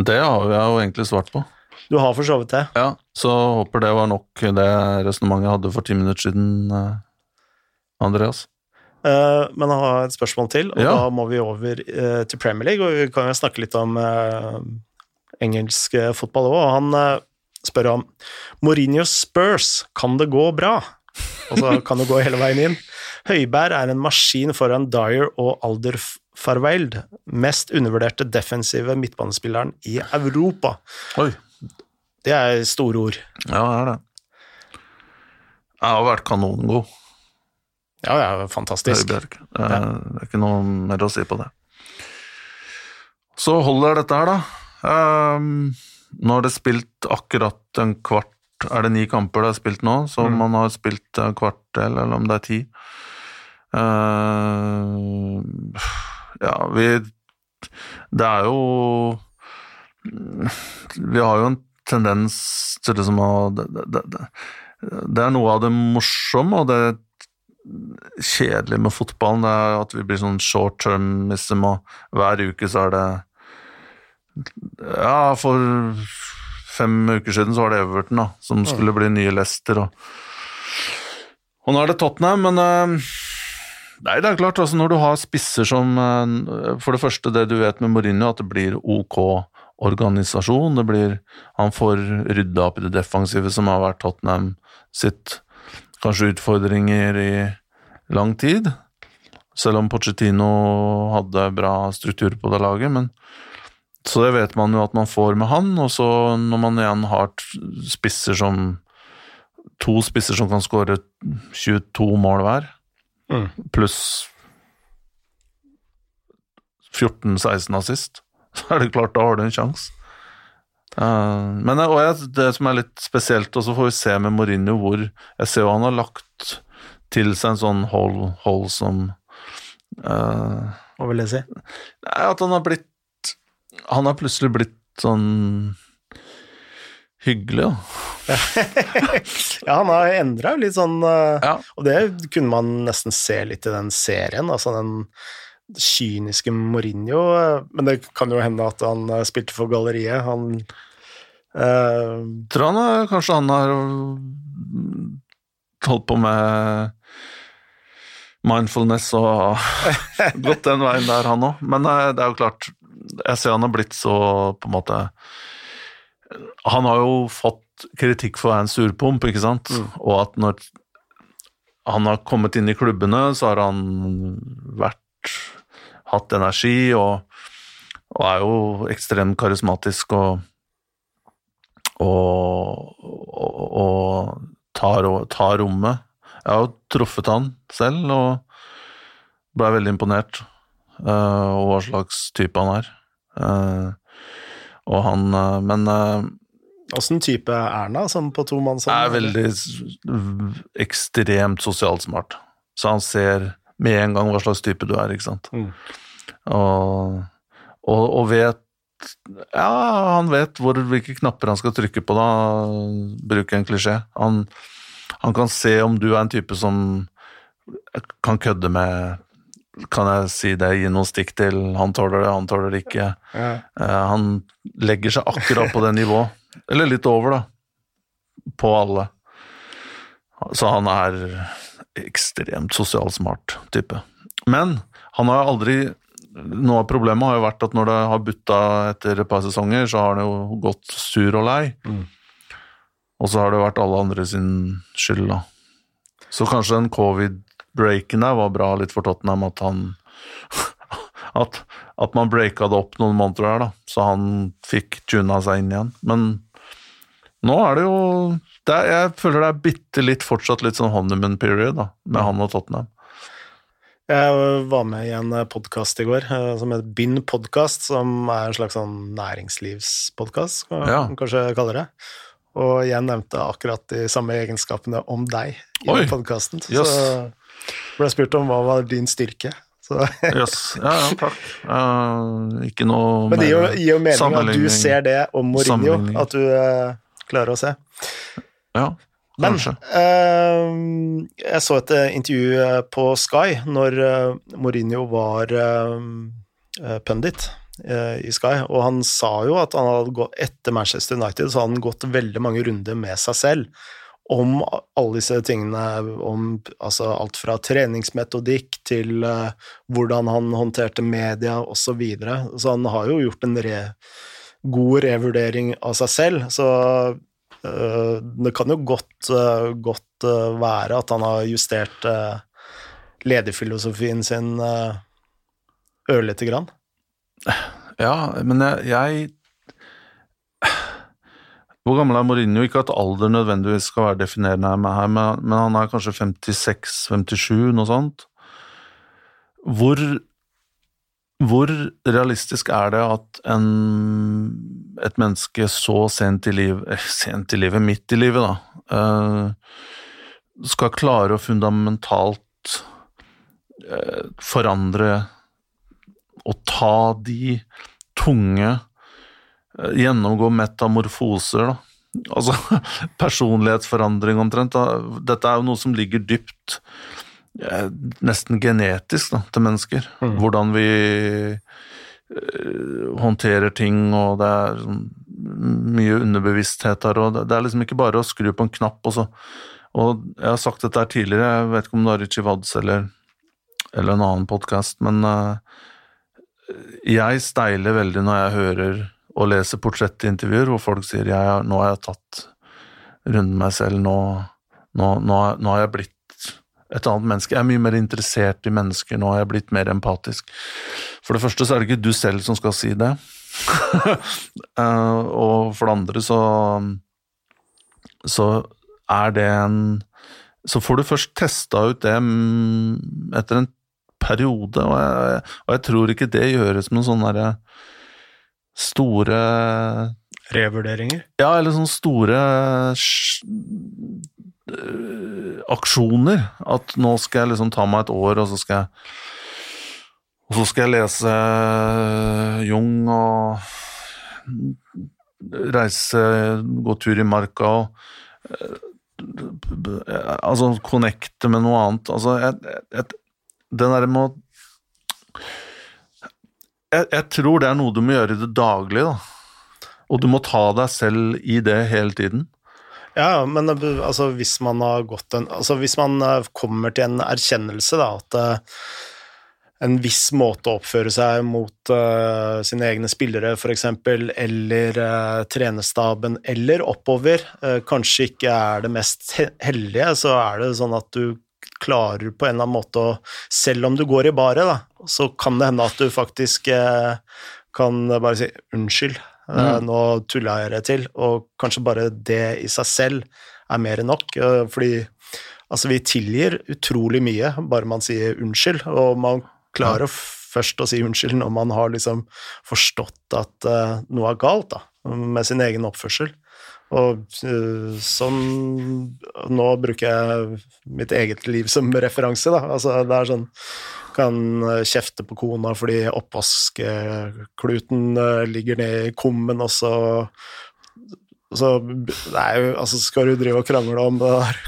Det har jeg jo egentlig svart på.
Du har for så vidt det.
Ja, Så håper det var nok det resonnementet jeg hadde for ti minutter siden, eh, Andreas.
Eh, men jeg har et spørsmål til, og
Ja.
da må vi over eh, til Premier League. Og vi kan jo snakke litt om eh, engelsk fotball òg. Han spør om Mourinho Spurs, kan det gå bra? Og så kan det gå hele veien inn? Høiberg er en maskin foran Dyer og Alder Farveld, mest undervurderte defensive midtbanespilleren i Europa.
Oi.
Det er store ord.
Ja, det er det. Jeg har vært kanongod,
Ja, ja, fantastisk.
Høibjerg. Det, er- det er ikke noe mer å si på det. Så holder dette her, da. Ehm, nå har det spilt akkurat en kvart Er det ni kamper det er spilt nå? Så
Mm.
man har spilt en kvartdel, eller om det er ti. Ehm, ja, vi Det er jo Vi har jo en tendens til liksom å det, det, det, det er noe av det morsomme og det kjedelige med fotballen, er at vi blir sånn short termism, og hver uke så er det Ja, for fem uker siden så var det Everton, da, som skulle bli nye Leicester, og Og nå er det Tottenham, men eh, Nei, det er klart, altså når du har spisser som eh, For det første, det du vet med Mourinho, at det blir ok organisasjon. Det blir Han får rydda opp i det defensive, som har vært Tottenham sitt kanskje utfordringer i lang tid. Selv om Pochettino hadde bra struktur på det laget, men Så det vet man jo at man får med han, og så når man igjen har spisser som To spisser som kan skåre 22 mål hver,
Mm.
pluss 14-16 assist, så er det klart, da har du en sjanse. Eh, men jeg, det som er litt spesielt, og så får vi se med Mourinho hvor Jeg ser jo han har lagt til seg en sånn hold, hold som uh,
Hva vil jeg si?
At han har blitt Han har plutselig blitt sånn hyggelig, da.
Ja, han har endra litt sånn eh,
Ja.
Og det kunne man nesten se litt i den serien, altså den kyniske Mourinho. eh, Men det kan jo hende at han eh, spilte for galleriet. Han uh,
Tror han er, kanskje han har mm, holdt på med mindfulness og gått den veien der, han òg. Men eh, det er jo klart, jeg ser han har blitt så på en måte Han har jo fått kritikk for å være en surpomp, ikke sant? Og at når han har kommet inn i klubbene, så har han vært hatt energi og, og er jo ekstremt karismatisk og og, og, tar, tar rommet. Jeg har jo truffet han selv og ble veldig imponert uh, over hva slags type han er. Uh, og han uh, Men eh,
Åssen type er han, da, sånn på to mann?
Er veldig ekstremt sosialt smart. Så han ser med en gang hva slags type du er, ikke sant.
Mm.
Og, og, og vet Ja, han vet hvor, hvilke knapper han skal trykke på, da. Bruke en klisjé. Han, han kan se om du er en type som kan kødde med Kan jeg si det, gi noen stikk til han tåler det, han tåler det ikke.
Ja.
Eh, han legger seg akkurat på det nivået, eller litt over, da, på alle. Så han er ekstremt sosialt smart type. Men han har aldri Noe av problemet har jo vært at når det har butta etter et par sesonger, så har han jo gått sur og lei.
Mm.
Og så har det vært alle andre sin skyld, da. Så kanskje den covid-breaken der var bra litt for Tottenham, at han at, at man breaka det opp noen måneder her, da, så han fikk tuna seg inn igjen. Men nå er det jo det er, Jeg føler det er bitte litt fortsatt litt sånn honeymoon period da, med han og Tottenham.
Jeg var med i en podkast i går eh, som heter Bind podkast, som er en slags sånn næringslivspodkast, kan
Ja.
man kanskje kalle det. Og jeg nevnte akkurat de samme egenskapene om deg i
Oi.
podkasten.
Yes.
Så ble jeg spurt om hva var din styrke. Så,
Jøss. Ja, ja, takk. Uh, ikke noe
men det gir jo, mening at du ser det om Mourinho, at du eh, klarer å se.
Ja,
Men eh, jeg så et eh, intervju eh, på Sky når eh, Mourinho var eh, pundit i Sky, og han sa jo at han hadde gått etter Manchester United, så hadde han gått veldig mange runder med seg selv om alle disse tingene, om altså alt fra treningsmetodikk til eh, hvordan han håndterte media osv. Så, videre. så han har jo gjort en re, god revurdering av seg selv, så Eh, det kan jo godt, eh, godt eh, være at han har justert lederfilosofien sin ørlite grann.
Ja, men jeg, jeg Hvor gammel er Mourinho? Ikke at alder nødvendigvis skal være definerende her, men han er kanskje 56-57, noe sånt. Hvor, hvor realistisk er det at en, et menneske så sent i livet, eh, sent i livet, midt i livet, da, eh, skal klare å fundamentalt eh, forandre og ta de tunge Gjennomgå metamorfoser, da. Altså personlighetsforandring omtrent. Da. Dette er jo noe som ligger dypt, nesten genetisk, da, til mennesker.
Mm.
Hvordan vi eh, håndterer ting, og det er sånn mye underbevissthet her, og det, er liksom ikke bare å skru på en knapp, og så Og jeg har sagt dette her tidligere, jeg vet ikke om det er Ritchie Wads eller, eller en annen podkast, men eh, jeg steiler veldig når jeg hører og leser portrettintervjuer hvor folk sier jeg, nå har jeg tatt runden meg selv, nå, nå, nå, nå har jeg blitt et annet menneske. Jeg er mye mer interessert i mennesker, nå har er blitt mer empatisk. For det første så er det ikke du selv som skal si det. Eh, og for det andre så så er det en Så får du først testa ut det mm, etter en periode, og jeg, og jeg tror ikke det gjøres med sånne derre store
Revurderinger.
Ja, eller sånne store aksjoner. At nå skal jeg liksom ta meg et år, og så skal jeg Og så skal jeg lese Jung og reise, gå tur i marka og øh, Altså connecte med noe annet. Altså, jeg, jeg, det derre med å jeg, jeg tror det er noe du må gjøre i det daglige, da. Og du må ta deg selv i det hele tiden.
Ja, men altså, hvis man har gått en Altså, hvis man eh, kommer til en erkjennelse, da, at eh, en viss måte å oppføre seg mot uh, sine egne spillere, f.eks., eller uh, trenerstaben, eller oppover, uh, kanskje ikke er det mest heldige, så er det sånn at du klarer på en eller annen måte å Selv om du går i baret, da, så kan det hende at du faktisk kan bare si unnskyld. Eh,
Mm.
Nå tulla jeg det til, og kanskje bare det i seg selv er mer enn nok. eh, Fordi altså, vi tilgir utrolig mye, bare man sier unnskyld, og man klarer først å si unnskyld når man har liksom forstått at uh, noe er galt da, med sin egen oppførsel. Og uh, sånn Nå bruker jeg mitt eget liv som referanse, da. Altså, det er sånn Kan kjefte på kona fordi oppvaskkluten eh, ligger ned i kummen, og så så jo, altså Skal du drive og krangle om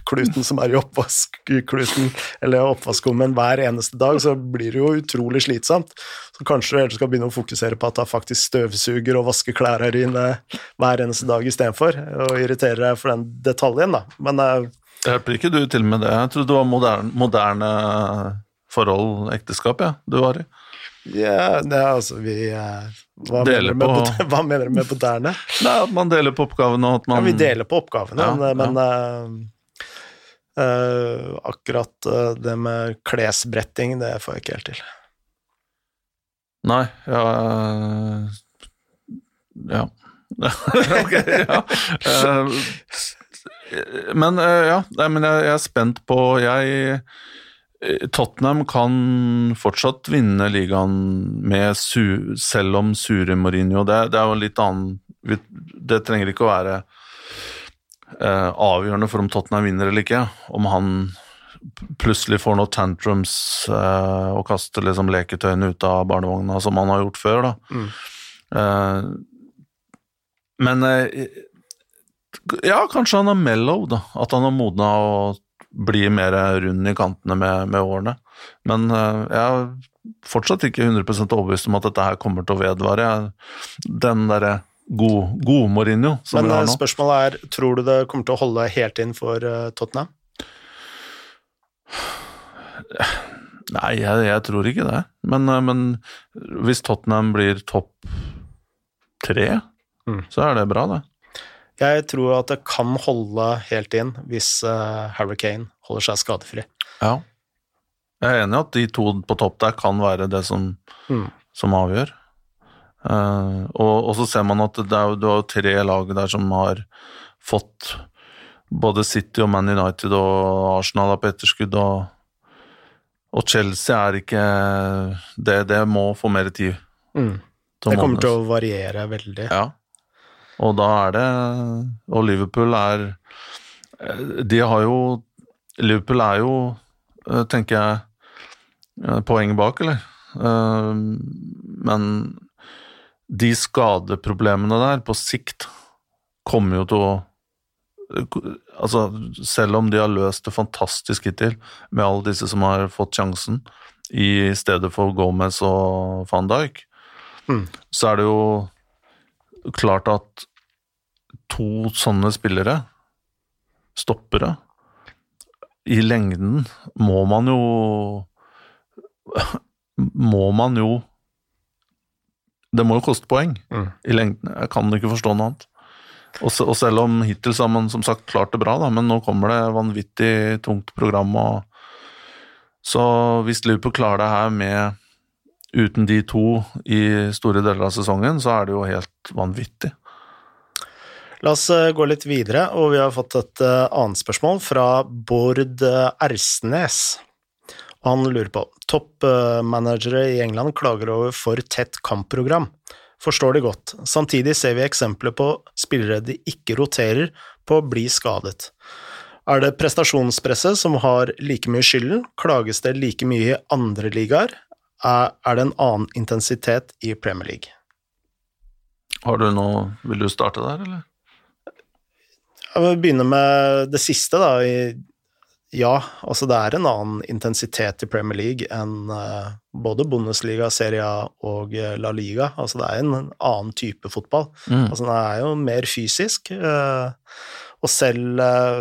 kluten som er i oppvaskkluten eller oppvaskkummen hver eneste dag, så blir det jo utrolig slitsomt. Så kanskje du skal begynne å fokusere på at det faktisk støvsuger og vasker klærne dine hver eneste dag istedenfor, og irritere deg for den detaljen, da. Men det
Hjelper ikke du til med det? Jeg trodde det var moderne, moderne forhold, ekteskap, ja, du var i.
Ja, det er altså vi uh, hva, mener på... med, hva, mener du med moderne?
Nei, At man deler på oppgavene og at man
Ja, vi deler på oppgavene, ja, men, ja. Uh, uh, akkurat det med klesbretting, det får jeg ikke helt til.
Nei, ja Ja. ok, ja. men ja, men jeg, jeg er spent på Jeg Tottenham kan fortsatt vinne ligaen med su, selv om sure Mourinho. Det, det, er jo en litt annen Det trenger ikke å være eh, avgjørende for om Tottenham vinner eller ikke. Om han plutselig får noen tantrums eh, og kaster liksom leketøyene ut av barnevogna, som han har gjort før. da. Mm. Eh, men eh, ja, kanskje han er mellow, da. At han har modna og blir mer rund i kantene med, med årene. Men uh, jeg er fortsatt ikke 100 overbevist om at dette her kommer til å vedvare. Den derre gode god Mourinho som
Men,
vi har nå.
Men Spørsmålet er, tror du det kommer til å holde helt inn for uh, Tottenham?
Nei, jeg, jeg, tror ikke det. Men, men hvis Tottenham blir topp tre, mm. så er det bra, det.
Jeg tror at det kan holde helt inn hvis uh, Harry Kane holder seg skadefri.
Ja. Jeg er enig i at de to på topp der kan være det som, mm. som avgjør. Uh, og, og, så ser man at det er, du har tre lag der som har fått både City og Man United og Arsenal er på etterskudd, og, og Chelsea er ikke det, det må få mer tid.
Mm. Det kommer til å variere veldig.
Ja. Og da er det Og Liverpool er De har jo Liverpool er jo, tenker jeg, poenget bak, eller? Men de skadeproblemene der, på sikt, kommer jo til å Altså, selv om de har løst det fantastisk hittil, med alle disse som har fått sjansen, i stedet for Gomez og van Dijk, mm. så er det jo klart at to sånne spillere, stoppere, i lengden må man jo Må man jo Det må jo koste poeng mm. i lengden. Jeg kan ikke forstå noe annet. Og, og selv om hittil har man som sagt klart det bra, da, men nå kommer det vanvittig tungt program. Og, så hvis Liverpool klarer det her med uten de to i store deler av sesongen, så er det jo helt vanvittig.
La oss eh, gå litt videre, og vi har fått et eh, annet spørsmål fra Bård eh, Ersnes. Og han lurer på toppmanagere i England klager over for tett kampprogram. Forstår det godt. Samtidig ser vi eksempler på spillere de ikke roterer på å bli skadet. Er det prestasjonspresset som har like mye skylden? Klages det like mye i andre ligaer? Er det en annen intensitet i Premier League.
Har du noe Vil du starte der, eller?
Jeg vil begynne med det siste, da. Ja, altså det er en annen intensitet i Premier League enn uh, både Bundesliga, Serie A og uh, La Liga. Altså det er en annen type fotball. Mm. Altså den er jo mer fysisk. Uh, og selv,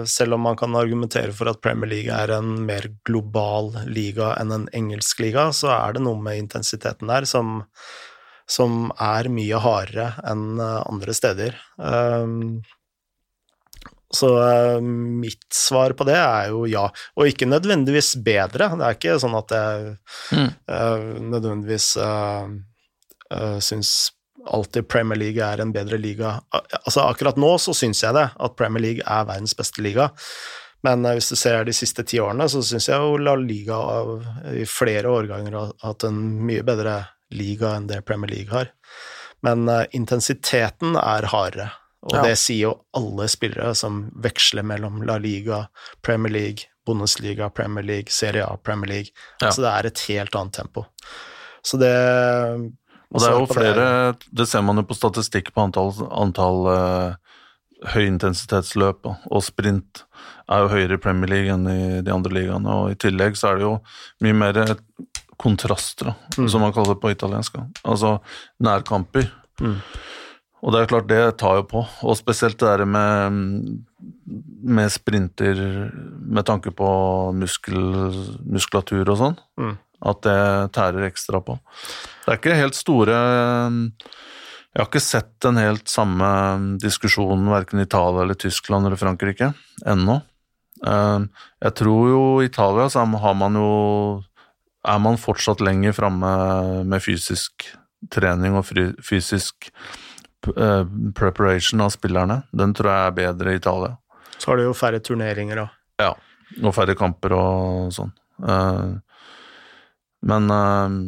selv, om man kan argumentere for at Premier League er en mer global liga enn en engelsk liga, så er det noe med intensiteten der som, som er mye hardere enn andre steder. Um, så uh, mitt svar på det er jo ja, og ikke nødvendigvis bedre. Det er ikke sånn at jeg mm. uh, nødvendigvis uh, uh, syns alltid Premier League er en bedre liga. Altså Akkurat nå så syns jeg det, at Premier League er verdens beste liga. Men hvis du ser de siste ti årene, så syns jeg jo La Liga i flere årganger har hatt en mye bedre liga enn det Premier League har. Men intensiteten er hardere. Og
Ja.
det sier jo alle spillere som veksler mellom La Liga, Premier League, Bundesliga, Premier League, Serie A, Premier League.
Ja.
Altså det er et helt annet tempo. Så det
Og det er jo flere Det ser man jo på statistikk på antall, antall uh, høyintensitetsløp og, sprint er jo høyere i Premier League enn i de andre ligaene, og i tillegg så er det jo mye mer kontraster,
Mm.
som man kaller det på italiensk. Altså nærkamper.
Mm.
Og det er klart, det tar jo på, og spesielt det der med, med sprinter med tanke på muskel, muskulatur og sånn,
Mm.
At det tærer ekstra på. Det er ikke helt store Jeg har ikke sett den helt samme diskusjonen verken i Italia eller Tyskland eller Frankrike ennå. Eh, Jeg tror jo i Italia så har man jo er man fortsatt lenger framme med fysisk trening og fysisk eh, preparation av spillerne. Den tror jeg er bedre i Italia.
Så har du jo færre turneringer òg.
Ja, og færre kamper og sånn. Eh, Men eh,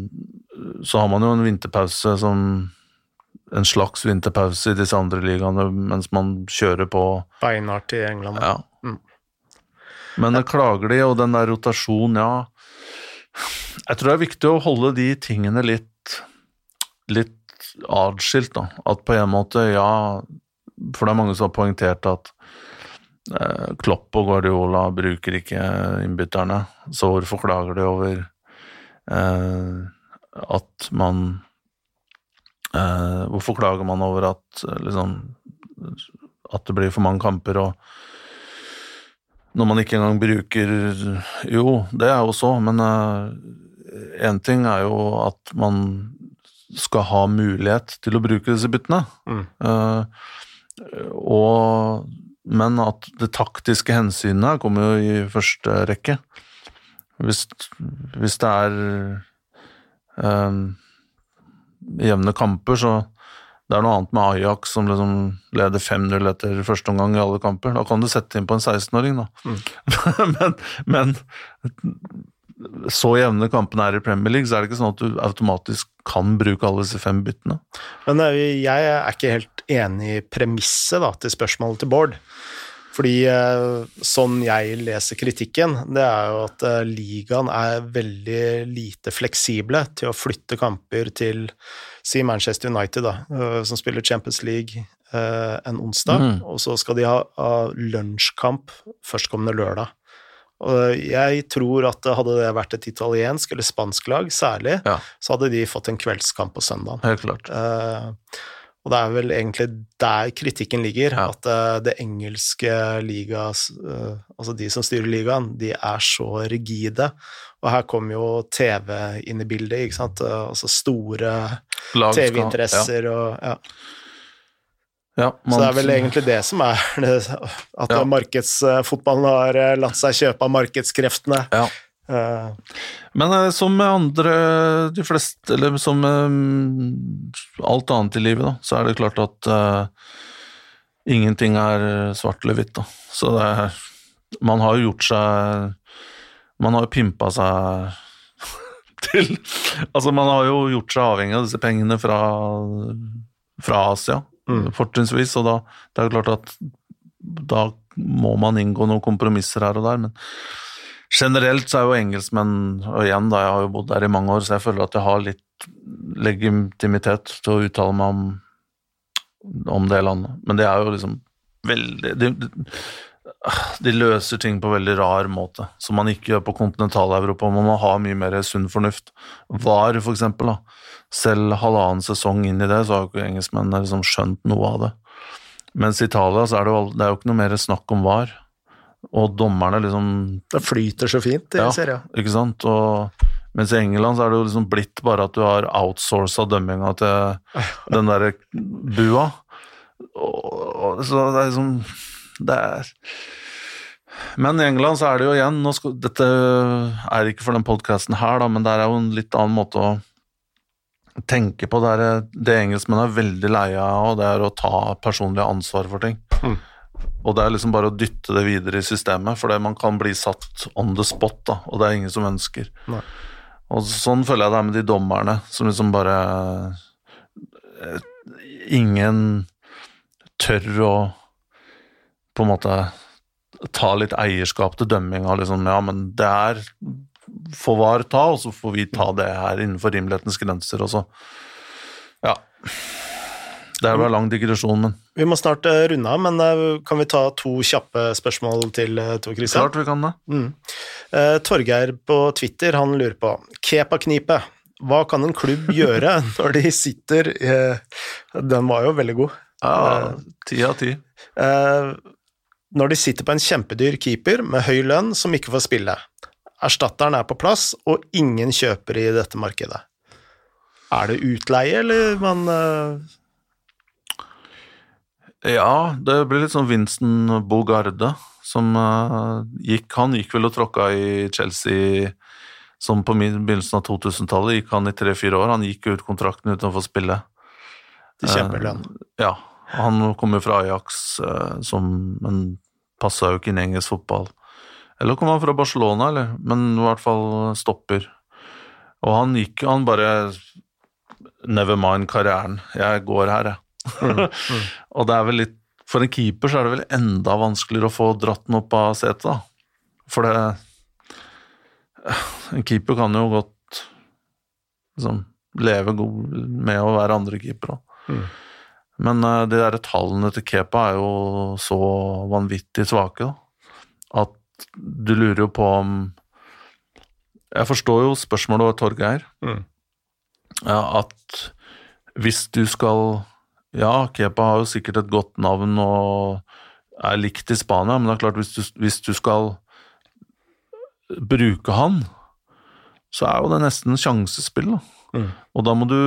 så har man jo en vinterpause som En slags vinterpause i disse andre ligaene mens man kjører på
Beinhardt i England.
Ja.
Mm.
Men det klager de, og den der rotasjonen, ja Jeg tror det er viktig å holde de tingene litt litt atskilt, da. At på en måte, ja For det er mange som har poengtert at eh, Klopp og Guardiola bruker ikke innbytterne, så hvorfor klager de over at man eh, Hvorfor klager man over at eh, liksom At det blir for mange kamper og når man ikke engang bruker Jo, det er jo så, men én ting er jo at man skal ha mulighet til å bruke disse byttene.
Mm.
Eh, og, men at det taktiske hensynet kommer jo i første rekke. Hvis, hvis det er øh, jevne kamper, så det er noe annet med Ajax som liksom leder 5-0 etter første omgang i alle kamper. Da kan du sette inn på en 16-åring, da. men, men så jevne kampene er i Premier League, så er det ikke sånn at du automatisk kan bruke alle disse fem byttene.
Men eh, jeg er ikke helt enig i premisset da, til spørsmålet til Bård. Fordi eh, sånn jeg leser kritikken, det er jo at eh, ligaen er veldig lite fleksible til å flytte kamper til si Manchester United, da, eh, som spiller Champions League en onsdag,
Mm.
og så skal de ha, ha lunsjkamp førstkommende lørdag. Og jeg tror at hadde det vært et italiensk eller spansk lag, særlig,
Ja.
så hadde de fått en kveldskamp på søndag.
Helt klart.
Eh, og det er vel egentlig der kritikken ligger,
Ja.
at uh, det engelske ligas uh, Altså de som styrer ligaen, de er så rigide. Og her kommer jo TV inn i bildet, ikke sant. Uh, altså store TV-interesser og ja.
Ja, man,
Så det er vel egentlig det som er At
Ja.
markedsfotballen har eh, latt seg kjøpe av markedskreftene.
Ja.
Eh,
Men eh, som andre, de fleste, eller som alt annet i livet, da, så er det klart at uh, ingenting er svart eller hvitt, da. Så det er Man har jo gjort seg Man har jo pimpa seg til Altså, man har jo gjort seg avhengig av disse pengene fra, fra Asia,
Mm.
fortrinnsvis, og da det er jo klart at da må man inngå noen kompromisser her og der, men Generelt så er jo engelskmenn, og igjen da, jeg har jo bodd der i mange år, så jeg føler at jeg har litt legitimitet til å uttale meg om, om det landet. Men det er jo liksom veldig de, de, de løser ting på veldig rar måte, som man ikke gjør på kontinental-Europa. Man må ha mye mer sunn fornuft. VAR, for eksempel, da. Selv halvannen sesong inn i det, så har jo ikke engelskmennene liksom skjønt noe av det. Mens i Italia så er det, jo, det er jo ikke noe mer snakk om VAR. Og dommerne liksom
det flyter så fint i
Ja.
serien.
ikke sant? Og, mens i England så er det jo liksom blitt bare at du har outsourca dømminga til den derre bua. Og, så det er liksom Det er Men i England så er det jo igjen skal, Dette er ikke for den podkasten her, da, men det er jo en litt annen måte å tenke på. Det, er, det engelskmennene er veldig leie av, og det er å ta personlig ansvar for ting.
Mm.
Og det er liksom bare å dytte det videre i systemet, for man kan bli satt on the spot, da, og det er ingen som ønsker.
Nei.
Og sånn føler jeg det er med de dommerne, som liksom bare eh, Ingen tør å på en måte ta litt eierskap til dømminga. Liksom, ja, men det er får VAR ta, og så får vi ta det her innenfor rimelighetens grenser. Og så Ja. Det er bare lang digresjon, men
Vi må snart eh, runde av, men eh, kan vi ta to kjappe spørsmål til eh, Tor Christian?
klart vi kan det.
Mm. Torgeir på Twitter han lurer på Kepa-knipet. Hva kan en klubb gjøre når de sitter eh, Den var jo veldig god.
Ja, ti av ti.
Når de sitter på en kjempedyr keeper med høy lønn som ikke får spille. Erstatteren er på plass, og ingen kjøper i dette markedet. Er det utleie, eller man eh,
Ja, det blir litt sånn Vincent Bogarde som uh, gikk Han gikk vel og tråkka i Chelsea som på begynnelsen av 2000-tallet. Gikk han i tre-fire år. Han gikk ut kontrakten uten å få spille.
til kjempelønn?
Ja, han kom jo fra Ajax, uh, som, men passa jo ikke inn i engelsk fotball. Eller kom han fra Barcelona, eller? Men i hvert fall stopper. Og han gikk Han bare Never mind karrieren, jeg går her, jeg. og det er vel litt For en keeper så er det vel enda vanskeligere å få dratt den opp av setet, da. For det En keeper kan jo godt liksom leve god med å være andre keeper òg. Men eh, de der tallene til Kepa er jo så vanvittig svake, da. At du lurer jo på om Jeg forstår jo spørsmålet og Torgeir.
Mm.
Ja, at hvis du skal Ja, Kepa har jo sikkert et godt navn og er likt i Spania, men det er klart, hvis du, hvis du skal bruke han, så er jo det nesten sjansespill, da.
Mm.
Og da må du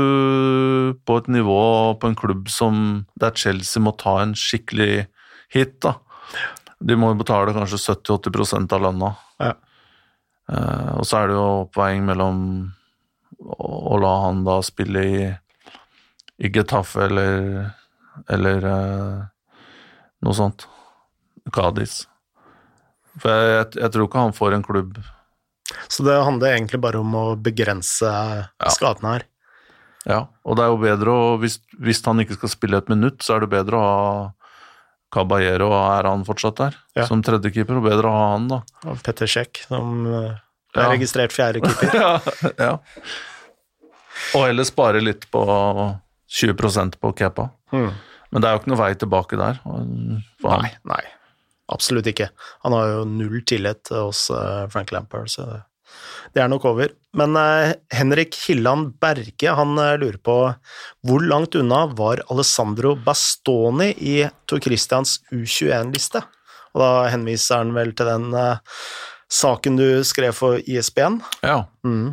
på et nivå på en klubb som der Chelsea må ta en skikkelig hit, da. De må jo betale kanskje 70-80 av lønna.
Ja.
Eh, og så er det jo oppveiing mellom å, å la han da spille i, i Getafe eller, eller uh, noe sånt. Cádiz. For jeg, jeg, jeg tror ikke han får en klubb
Så det handler egentlig bare om å begrense skadene her.
Ja, og det er jo bedre å hvis, hvis han ikke skal spille et minutt, så er det bedre å ha Caballero, er han fortsatt der?
Ja.
Som tredjekeeper, og bedre å ha han, da.
Og Petter Sjekk, som eh, er
Ja.
registrert fjerdekeeper.
ja, ja. Og heller spare litt på 20% på Kepa.
Mm.
Men det er jo ikke noe vei tilbake der.
Nei, nei. Absolutt ikke. Han har jo null tillit hos eh, Frank Lampard, så det- er nok over. Men eh, Henrik Hilland Berge han eh, lurer på hvor langt unna var Alessandro Bastoni i Tor Christians U21-liste? Og da henviser han vel til den saken du skrev for ISBN
Ja.
mm,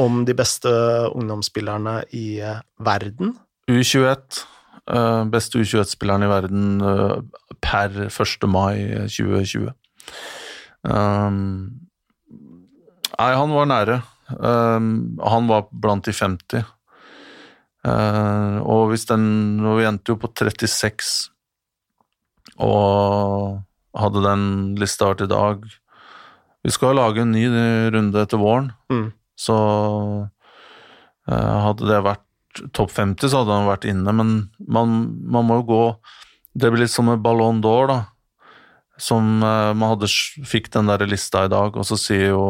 om de beste ungdomsspillerne i eh, verden.
U21. eh, beste U21-spilleren i verden eh, per 1. mai 2020. Um, nei, han var nære. Um, han var blant de 50. Uh, og hvis den Og vi endte jo på 36, og hadde den lista vært i dag Vi skal lage en ny runde etter våren,
Mm.
Så eh, hadde det vært topp 50, så hadde han vært inne, men man, man må jo gå Det blir litt som med Ballon d'Or, da. Som eh, man hadde, fikk den der lista i dag, og så sier jo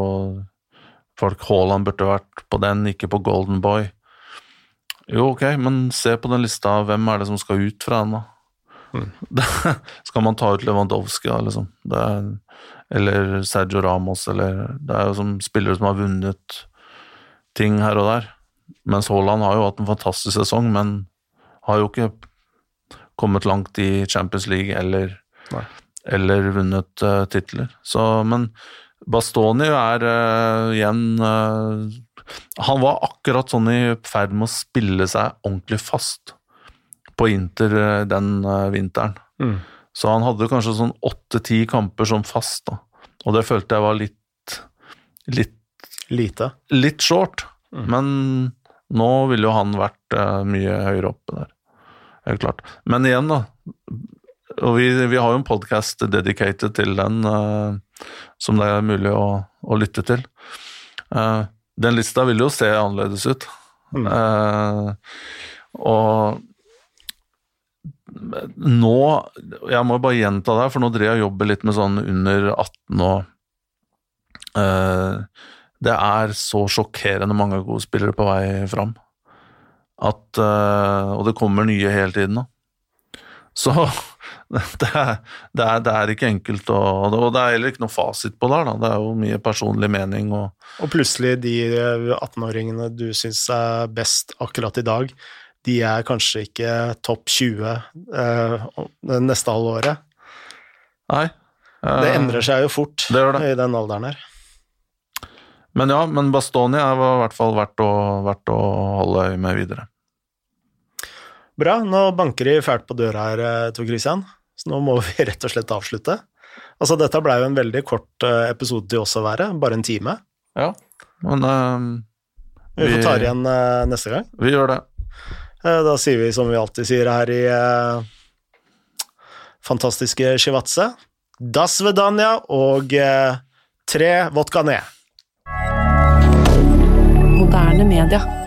folk Haaland burde vært på den, ikke på Golden Boy. Jo, ok, men se på den lista, hvem er det som skal ut fra den, da? Mm. skal man ta ut Lewandowski, da, liksom? Det er, eller Sergio Ramos, eller Det er jo som spillere som har vunnet ting her og der. Mens Haaland har jo hatt en fantastisk sesong, men har jo ikke kommet langt i Champions League eller, eller vunnet uh, titler. Så, men Bastoni er uh, igjen uh, Han var akkurat sånn i ferd med å spille seg ordentlig fast på Inter den vinteren.
Mm.
Så han hadde kanskje sånn åtte-ti kamper som fast, da. Og det følte jeg var litt litt,
Lite.
litt short.
Mm.
Men nå ville jo han vært uh, mye høyere oppe der. Helt klart. Men igjen, da. Og vi, vi har jo en podkast dedicated til den, uh, som det er mulig å, å lytte til. Uh, den lista vil jo se annerledes ut.
Mm.
Og nå Jeg må bare gjenta det, for nå driver jeg og jobber litt med sånn under 18 og Det er så sjokkerende mange gode spillere på vei fram. At eh, Og det kommer nye hele tiden, da. Så det er, det, er, det er, ikke enkelt å Og det er heller ikke noe fasit på det. Da. Det er jo mye personlig mening og
Og plutselig de 18-åringene du syns er best akkurat i dag, de er kanskje ikke topp 20 eh, neste halve året.
Nei.
Eh, det endrer seg jo fort
det det.
i den alderen her.
Men ja, men Bastoni er i hvert fall verdt å, verdt å holde øye med videre.
Bra. Nå banker de fælt på døra her, eh, Tor Christian, så nå må vi rett og slett avslutte. Altså, dette blei jo en veldig kort eh, episode til oss å være, bare en time.
Ja, men uh,
vi, vi får ta det igjen uh, neste gang.
Vi gjør det.
Uh, da sier vi som vi alltid sier her i uh, fantastiske Shivatse, das Vedania og tre vodka ned.
Moderne media.